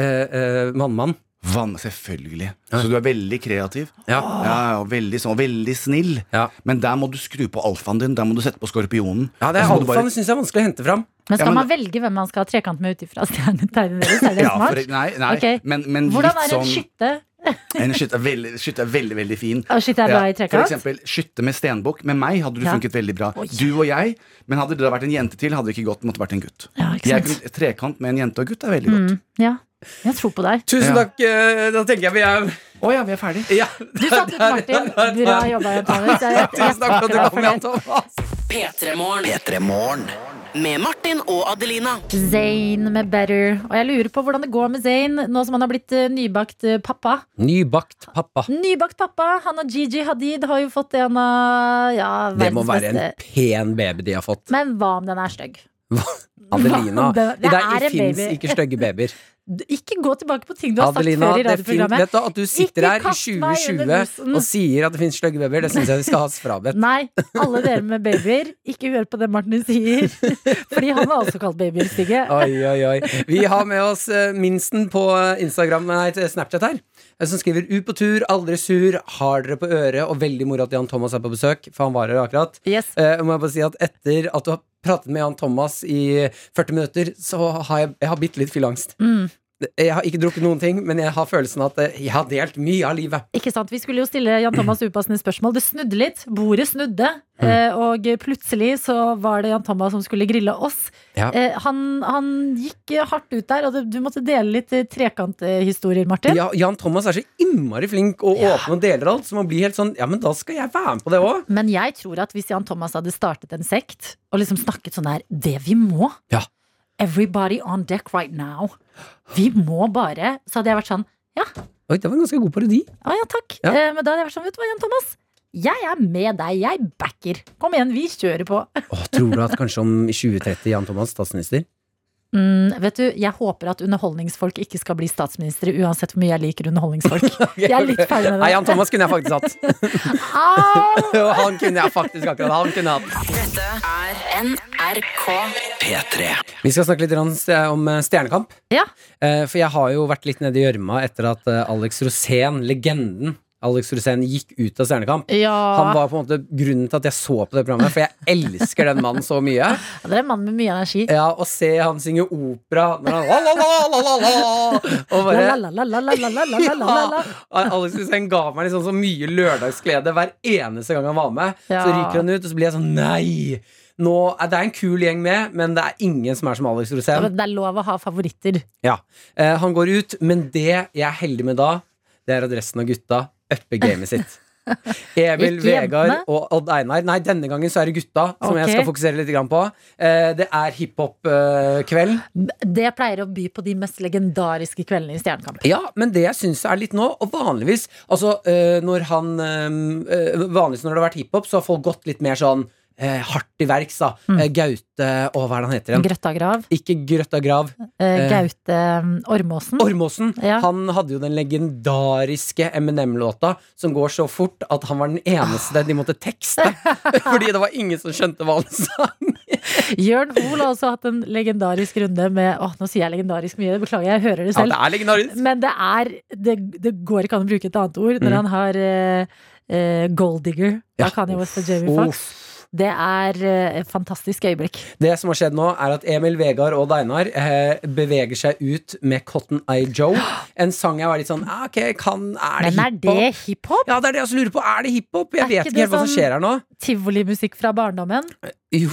Eh, eh, Vannmann. Vann, selvfølgelig. Så du er veldig kreativ. Ja. Ja, ja, veldig sånn, veldig snill. Ja. Men der må du skru på alfaen din. Der må du sette på skorpionen. ja, det er Og så må du bare- alfaen syns jeg er vanskelig å hente fram. Men skal Ja, men- man velge hvem man skal ha trekant med ut ifra stjernetegnet deres? Er det Ja, smart? for, nei, nei Okay. men, men Hvordan er en sånn skytte? En skytte er veldig, skytte er veldig, veldig fin. Og skytte er bra i for eksempel skytte med stenbukk. Med meg hadde du Ja. funket veldig bra. Oi. Du og jeg. Men hadde det vært en jente til, hadde det ikke gått. Måtte vært en gutt. Ja, ikke Jeg trekant med en jente og gutt er veldig godt. Mm, ja. Jeg tror på deg. Tusen Ja. takk. eh, Da tenker jeg vi er Å ja, vi er ferdige. ja. Du satte ut Martin. Bra jobba, Jan Thomas. Tusen takk for at du kom, Jan Thomas. P3morgen. Med Martin og Adelina. Zain med Better. Og jeg lurer på hvordan det går med Zain nå som han har blitt eh, nybakt eh, pappa. Nybakt pappa. Nybakt pappa. Han og Gigi Hadid har jo fått en av ja, Det må være en pen baby de har fått. Men hva om den er stygg? Adelina. Det- det Det, er det fins ikke stygge babyer. Ikke gå tilbake på ting du har Adelina, sagt før i radioprogrammet. vet du, at du sitter her i meg under 2020 bussen. og sier at det finnes stygge babyer, det syns jeg vi skal ha oss frabedt. Nei, alle dere med babyer, ikke hør på det Martin sier. Fordi han har også kalt babyer stygge. Oi, oi, oi. Vi har med oss eh, minsten på Instagram, nei, Snapchat her. eh, Som skriver 'Ut på tur, aldri sur, har dere på øret', og veldig moro at Jan Thomas er på besøk, for han var her akkurat. Yes. Uh, må jeg bare si at etter at du har pratet med Jan Thomas i 40 minutter, så har jeg, jeg har bitte litt fylleangst. Mm. Jeg har ikke drukket noen ting, men jeg har følelsen at eh, jeg har delt mye av livet. Ikke sant, Vi skulle jo stille Jan Thomas upassende spørsmål. Det snudde litt. Bordet snudde. Mm. Og plutselig så var det Jan Thomas som skulle grille oss. Ja. Eh, Han, han gikk eh, hardt ut der, og du, måtte dele litt eh, trekanthistorier, Martin. Ja, Jan Thomas er så innmari flink og åpen og deler alt, så man blir helt sånn Ja, men da skal jeg være med på det òg. Men jeg tror at hvis Jan Thomas hadde startet en sekt og liksom snakket sånn her Det vi må Ja. Everybody on deck right now. Vi må bare Så hadde jeg vært sånn ja. Oi, det var en ganske god parodi. Å ja, takk. Ja. Eh, Men da hadde jeg vært sånn, vet du hva, Jan Thomas? Jeg er med deg. Jeg backer. Kom igjen, vi kjører på. Åh, tror du at kanskje om 2030 Jan Thomas statsminister? Mm, vet du, Jeg håper at underholdningsfolk ikke skal bli statsministre, uansett hvor mye jeg liker underholdningsfolk. Jeg er litt ferdig med Nei. Jan Thomas kunne jeg faktisk hatt. Au! han kunne jeg faktisk akkurat Han kunne hatt. Dette er NRK. P3. Vi skal snakke litt om eh, Stjernekamp. Ja. Eh, For jeg har jo vært litt nede i gjørma etter at eh, Alex Rosén, legenden Alex Rosén gikk ut av Stjernekamp. Ja. Han var på en måte grunnen til at jeg så på det programmet, for jeg elsker den mannen så mye. Ja, det er en mann med mye energi. Ja, Å se han synge opera når han la Alex Rosén ga meg liksom så mye lørdagsglede hver eneste gang han var med. Ja. Så ryker han ut, og så blir jeg sånn Nei! Nå, det er en kul gjeng med, men det er ingen som er som Alex Rosén. Ja, det er lov å ha favoritter. Ja. Eh, han går ut, men det jeg er heldig med da, det er at resten av gutta upper gamet sitt. Emil, Vegard og Odd Einar. Nei, denne gangen så er det gutta som jeg skal fokusere litt på. Eh, det er hiphop-kveld. Det pleier å by på de mest legendariske kveldene i Stjernekamp. Ja, men det jeg syns er litt nå, og vanligvis Altså, øh, når han øh, Vanligvis når det har vært hiphop, så har folk gått litt mer sånn øh, hardt i verks, da. Mm. Eh, Gaute Å, hva er det han heter igjen? Grøtta Grav. Ikke Grøtta Grav. eh, Eh. Gaute um, Ormåsen. Ormåsen. Ja. Han hadde jo den legendariske Eminem-låta som går så fort at han var den eneste de måtte tekste. Fordi det var ingen som skjønte hva han sang. Jørn Hoel har også hatt en legendarisk runde med Åh, nå sier jeg legendarisk mye, beklager, jeg hører det selv. Ja, det er legendarisk. Men det er Det, det går ikke an å bruke et annet ord når Mm. han har eh, Gold Digger Ja. av Kanye West og Jamie Foxx. Det er eh, et fantastisk øyeblikk. Det som har skjedd nå, er at Emil, Vegard og Deinar eh, beveger seg ut med Cotton Eye Joe. En sang jeg var litt sånn ah, Ok, kan, er det Men er hiphop? det hiphop? Ja, det er det jeg også lurer på. Er det hiphop? Jeg Er vet ikke helt hva som sånn- skjer her nå. Tivolimusikk fra barndommen? Jo,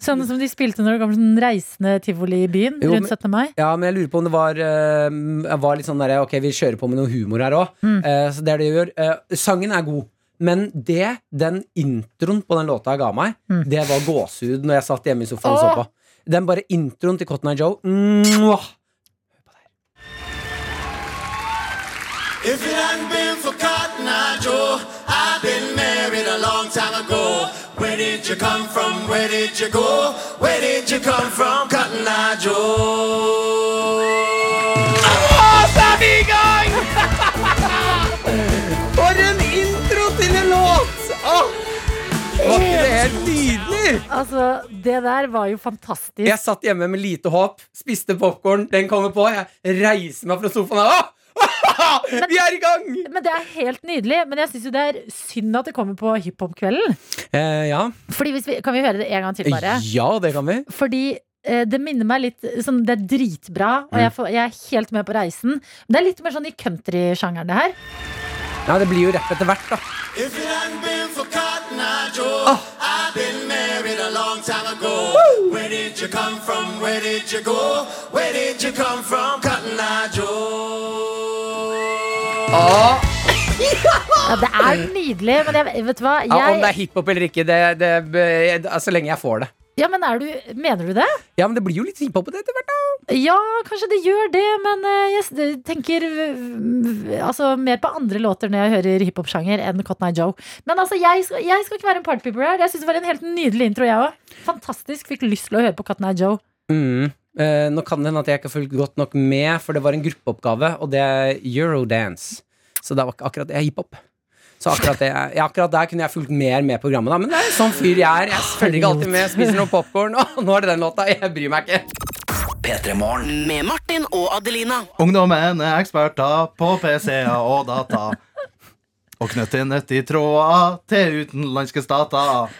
Sånn som de spilte når det kom sånn reisende tivoli i byen Jo, rundt 17. mai? ja, men jeg lurer på om det var, uh, var litt sånn derre Ok, vi kjører på med noe humor her òg. Mm. så det er det jeg gjør. Uh, sangen er god. Men det den introen på den låta jeg ga meg, Mm. det var gåsehud når jeg satt hjemme i sofaen og så på. Den bare introen til Cotton Eye Joe. Mwah! If it hadn't been for Cotton Eye Joe, I'd been married a long time ago. Where did you come from? Where did you go? Where did you come from, Cotton Eye Joe? Altså, det der var jo fantastisk. Jeg satt hjemme med lite håp, spiste popkorn, den kommer på. Jeg reiser meg fra sofaen. Åh! Vi er i gang! Men Det er helt nydelig. Men jeg syns jo det er synd at det kommer på hiphop-kvelden. Eh, ja. Fordi vi, Kan vi høre det en gang til, bare? ja, det kan vi. Fordi eh, det minner meg litt sånn, Det er dritbra, og jeg, får, jeg er helt med på reisen. Men det er litt mer sånn i countrysjangeren, det her. Ja, Det blir jo rapp etter hvert, da. If it hadn't been for Cotton Eye Joe, I'd been married a long time ago. Where did you come from? Where did you go? Where did you come from, Cotton Eye Joe? Ja, det er nydelig, men jeg, vet du hva? Ja, om det er hiphop eller ikke, det, det, det, så lenge jeg får det. Ja, men du, Mener du det? Ja, men det blir jo litt hiphop etter hvert, da. Ja, kanskje det gjør det, men eh, jeg tenker øh, altså, mer på andre låter når jeg hører hiphop-sjanger enn Cotton Eye Joe. Men altså, jeg skal, jeg skal ikke være en partypooper her. Jeg synes det var en helt nydelig intro, jeg òg. Fantastisk. Fikk lyst til å høre på Cotton Eye Joe. Mm. Eh, nå kan det hende at jeg ikke har fulgt godt nok med, for det var en gruppeoppgave, og det er Eurodance. Så det var ikke akkurat det er hiphop. Så akkurat, det, ja, akkurat der kunne jeg fulgt mer med programmet, da. Men det er sånn fyr jeg er. Jeg følger ikke alltid med, spiser noe popkorn. og nå er det den låta. Jeg bryr meg ikke. P3 Morgen. Med Martin og Adelina. Ungdommen er eksperter på PC-er og data. Og knytter nett i tråder til utenlandske stater.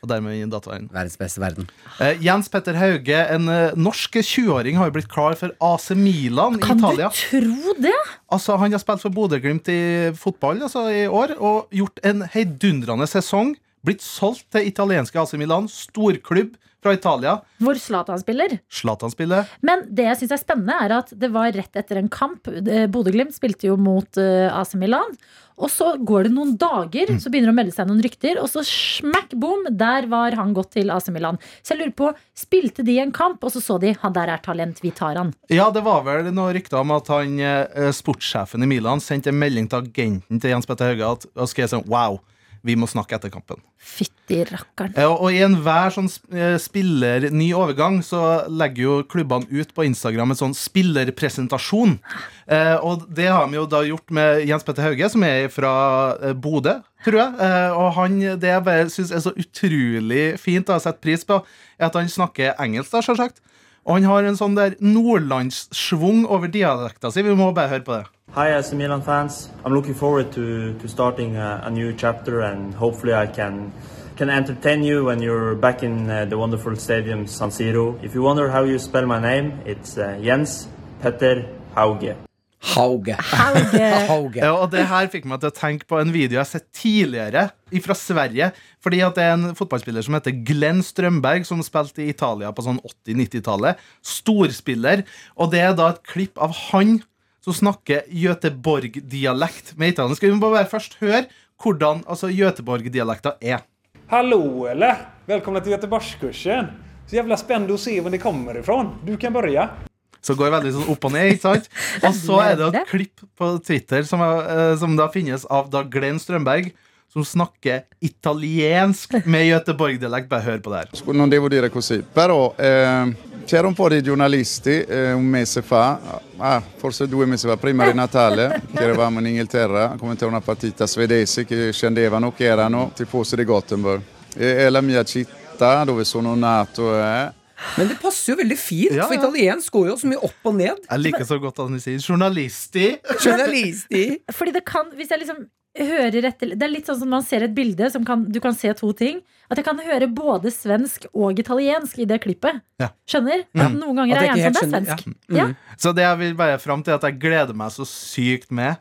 Og dermed i dataen. Verdens beste verden. Eh, Jens Petter Hauge, en eh, norsk 20-åring, har jo blitt klar for AC Milan i Kan Italia. du tro det? Altså, han har spilt for Bodø-Glimt i fotball altså, i år og gjort en heidundrende sesong. Blitt solgt til italienske AC Milan, storklubb fra Italia. Hvor Zlatan spiller. Zlatan spiller. Men det jeg syns er spennende, er at det var rett etter en kamp. Eh, Bodø-Glimt spilte jo mot eh, AC Milan. Og så går det noen dager, så begynner det å melde seg noen rykter, og så smack boom, der var han gått til AC Milan. Så jeg lurer på, spilte de en kamp, og så så de han der er talent, vi tar han. Ja, det var vel noen rykter om at han, eh, sportssjefen i Milan sendte en melding til agenten til Jens Petter Hauge at, og skrev sånn Wow, Vi må snakke etter kampen. Fytti rakkeren. Og i enhver sånn eh, spiller ny overgang så legger jo klubbene ut på Instagram en sånn spillerpresentasjon. Eh, og det har vi jo da gjort med Jens Petter Hauge, som er fra eh, Bodø, tror jeg. Og han, det jeg bare syns er så utrolig fint å sette pris på, er at han snakker engelsk, da, selvsagt. Og han har en sånn der nordlandssvung over dialekta si. Vi må bare høre på det. Hi, AC Milan fans. I'm looking forward to, to starting a, a new chapter, and hopefully, I can can entertain you when you're back in uh, the wonderful stadium San Siro. If you wonder how you spell my name, it's uh, Jens Petter Hauge. Hauge. Hauge. Hauge. Ja, og det her fikk meg til å tenke på en video jeg har sett tidligere fra Sverige. Fordi at det er en fotballspiller som heter Glenn Strømberg, som spilte i Italia på sånn 80-90-tallet. Storspiller. Og det er da et klipp av han som snakker Göteborg-dialekt med italiensk. Vi må bare først høre hvordan altså, Göteborg-dialekta er. Hallo, eller? Velkommen til Göteborgskursen. Så jævla spennende å se hvor det kommer ifrån. Du kan börja. Så går veldig sånn opp og ned, ikke sant? Og så er det et klipp på Twitter som, er, eh, som da finnes av da Glenn Strømberg, som snakker italiensk med Göteborg-dialekt. Bare hør på det her. Non devo dire così, però eh, c'era un po' di giornalisti eh, un mese fa, ah, forse due mesi fa, prima di Natale, che eravamo in Inghilterra a commentare una partita svedese che scendevano, che erano tifosi di Gothenburg. E, è la mia città dove sono nato. Eh. Men det passer jo veldig fint, Ja, for ja. italiensk går jo så mye opp og ned. Jeg liker så godt at de sier journalisti. Journalisti. Fordi det kan, hvis jeg liksom hører etter Det er litt sånn som man ser et bilde som kan, du kan se to ting. At jeg kan høre både svensk og italiensk i det klippet. Ja. Skjønner? At noen ganger At er jeg jeg en som det er svensk. ja. Ja. Mm. Så det jeg vil bare fram til at jeg gleder meg så sykt med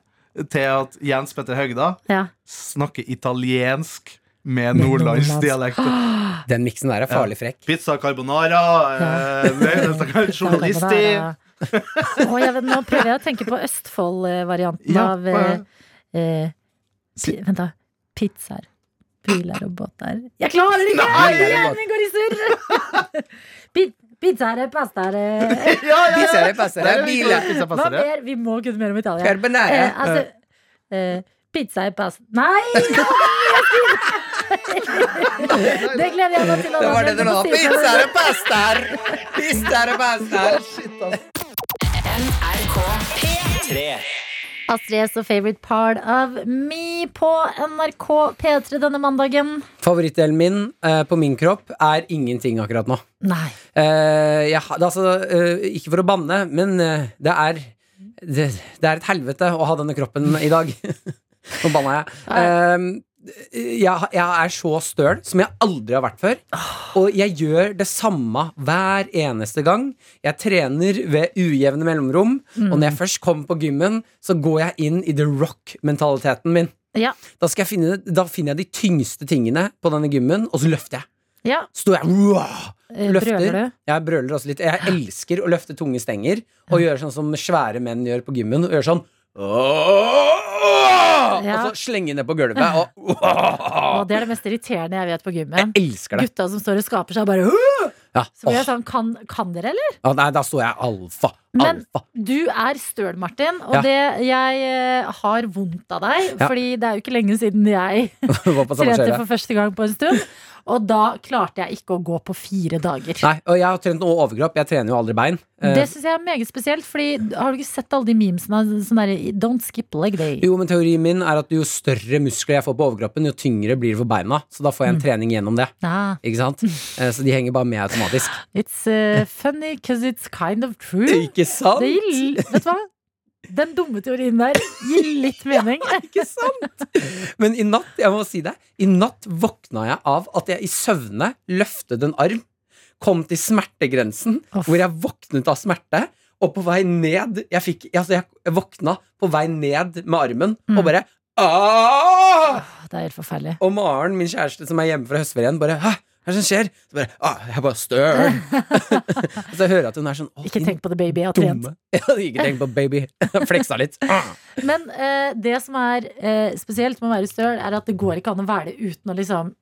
til at Jens Petter Høgda Ja. snakker italiensk med nordlandsdialekt. Den miksen der er farlig frekk. Pizza carbonara, eh, journalisti. oh, vet, nå prøver jeg å tenke på Østfold-varianten Ja, av eh, eh, pi, Vent, da. Pizzaer, biler og båter Jeg klarer det ikke! Er Hjernen min går i surr! Pi- Pizzaer, pastaer eh. Ja, ja, er biler. Hva mer? Vi må kunne mer om Italia. Carbonara. Eh, altså, eh, pizza er pasta Nei! det gleder jeg meg til. Det var det du Anna. Pizza er si Pizza er pastar! Pizza og pastar. Astrid S og Favorite Part of Me på NRK P3 denne mandagen. Favorittdelen min eh, på min kropp er ingenting akkurat nå. Nei. Eh, jeg, det er altså, eh, ikke for å banne, men eh, det er det, det er et helvete å ha denne kroppen i dag. Nå banna jeg. Eh, jeg. Jeg er så støl som jeg aldri har vært før. Og jeg gjør det samme hver eneste gang. Jeg trener ved ujevne mellomrom. Og når jeg først kommer på gymmen, så går jeg inn i the rock-mentaliteten min. Ja. Da, finne, da finner jeg de tyngste tingene på denne gymmen, og så løfter jeg. Ja. Står jeg wow, Eh, løfter. brøler du? Jeg brøler også litt. Jeg elsker å løfte tunge stenger og gjøre sånn som svære menn gjør på gymmen. Og gjøre sånn Ja. Og så slenge ned på gulvet. Og, og det er det mest irriterende jeg vet på gymmen. jeg elsker det. Gutta som står og skaper seg, bare Ja. Så blir jeg sånn, kan, kan dere, eller? Ja, nei, da står jeg alfa. Men Alfa. du er støl, Martin, og Ja. det, jeg eh, har vondt av deg. Ja. Fordi det er jo ikke lenge siden jeg trente for første gang på en stund. Og da klarte jeg ikke å gå på fire dager. Nei, og jeg har trent noe overkropp. Jeg trener jo aldri bein. Eh, Det syns jeg er meget spesielt, Fordi har du ikke sett alle de memesene? Sånn derre Don't skip leg day. jo, men teorien min er at jo større muskler jeg får på overkroppen, jo tyngre blir det for beina. Så da får jeg en trening gjennom det. Ah, Ikke sant? Eh, Så de henger bare med automatisk. it's uh, funny because it's kind of true. Ikke sant? Det gir, vet du hva? Den dumme teorien der gir litt mening. Ikke sant? Men i natt, jeg må si det, i natt våkna jeg av at jeg i søvne løftet en arm, kom til smertegrensen, Off. hvor jeg våknet av smerte, og på vei ned Jeg, fikk, altså jeg våkna på vei ned med armen, og bare «Aah!» Det er helt forferdelig. Og Maren, min kjæreste som er hjemme fra høstferien, bare Hæ? Hva er det som skjer? Så bare, ah, jeg bare støl. Og så hører jeg at hun er sånn «Å, Ikke tenk på det, baby. Jeg har trent. ikke tenk på baby. Fleksa litt. Men eh, det som er eh, spesielt med å være støl, er at det går ikke an å være det uten å liksom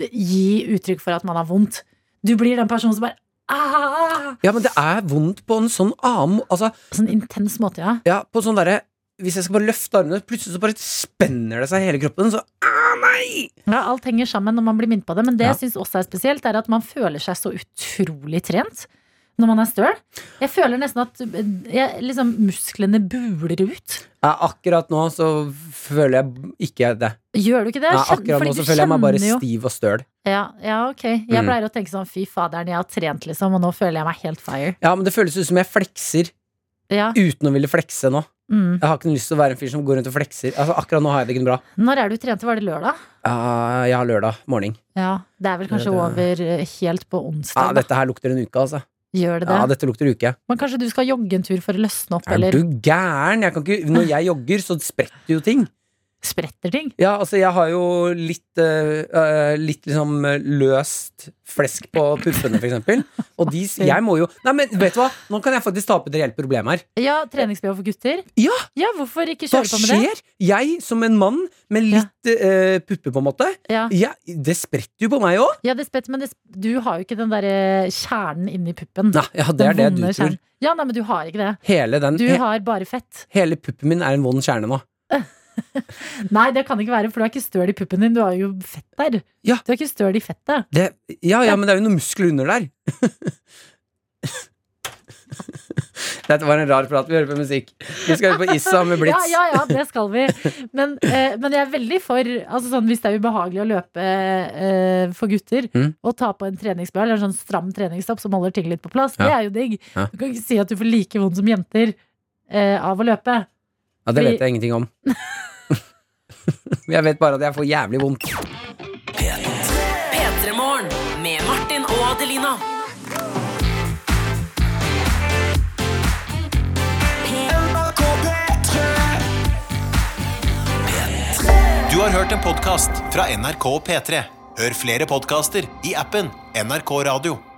gi uttrykk for at man har vondt. Du blir den personen som bare ah! Ja, men det er vondt på en sånn annen Altså, Sånn intens måte, ja. Ja, på sånn derre hvis jeg skal bare løfte armene, plutselig så bare spenner det seg i hele kroppen. Så ah, nei! Ja, alt henger sammen når man blir minnet på det. Men det Ja. jeg syns også er spesielt, er at man føler seg så utrolig trent når man er støl. Jeg føler nesten at jeg, liksom, musklene buler ut. Ja, akkurat nå så føler jeg ikke det. Gjør du ikke det? Ja, akkurat fordi nå så føler jeg meg bare jo- stiv og støl. Ja, ja, ok. Jeg Mm. pleier å tenke sånn fy faderen, jeg har trent, liksom, og nå føler jeg meg helt fire. Ja, men det føles ut som jeg flekser Ja. uten å ville flekse nå. Mm. Jeg har ikke lyst til å være en fyr som går rundt og flekser. Altså, akkurat nå har jeg det ikke bra. Når er du trente? Var det lørdag? Ja, lørdag morgen. Ja, Det er vel kanskje over eh, helt på onsdag. Ja, dette her lukter en uke, altså. Gjør det det? Ja, dette lukter uke. Men kanskje du skal jogge en tur for å løsne opp, Er eller du gæren? Jeg kan ikke, når jeg jogger, så spretter jo ting. Spretter ting? Ja, altså, jeg har jo litt eh, Litt liksom løst flesk på puppene, for eksempel. Og de, jeg må jo Nei, men vet du hva? Nå kan jeg faktisk ta opp et reelt problem her. Ja, treningsbh for gutter? Ja! Ja, hvorfor ikke kjøre på med det? Hva skjer? Jeg som en mann med litt uh, pupper, på en måte. Ja. jeg- det spretter jo på meg òg. Ja, det spretter, men det, du har jo ikke den derre kjernen inni puppen. Nei, ja, det er det du tror. kjernen. Ja, nei, men du har ikke det. Hele, den, Du he, har bare fett. hele puppen min er en vond kjerne nå. Nei, det kan ikke være, for du er ikke støl i puppen din. Du har jo fett der. Ja. Du er ikke støl i fettet. Det, ja, ja, men det er jo noen muskler under der. Dette var en rar prat. Vi hører på musikk. Vi skal høre på Issa med Blitz. Ja, ja, ja, det skal vi. Men, eh, men jeg er veldig for altså sånn, Hvis det er ubehagelig å løpe eh, for gutter, Mm. og ta på en treningsbøl eller en sånn stram treningstopp som holder ting litt på plass, det er jo digg. Ja. Du kan ikke si at du får like vondt som jenter eh, av å løpe. Ja, det vet jeg ingenting om. jeg vet bare at jeg får jævlig vondt. P3 Morgen med Martin og Adelina. Du har hørt en podkast fra NRK P3. Hør flere podkaster i appen NRK Radio.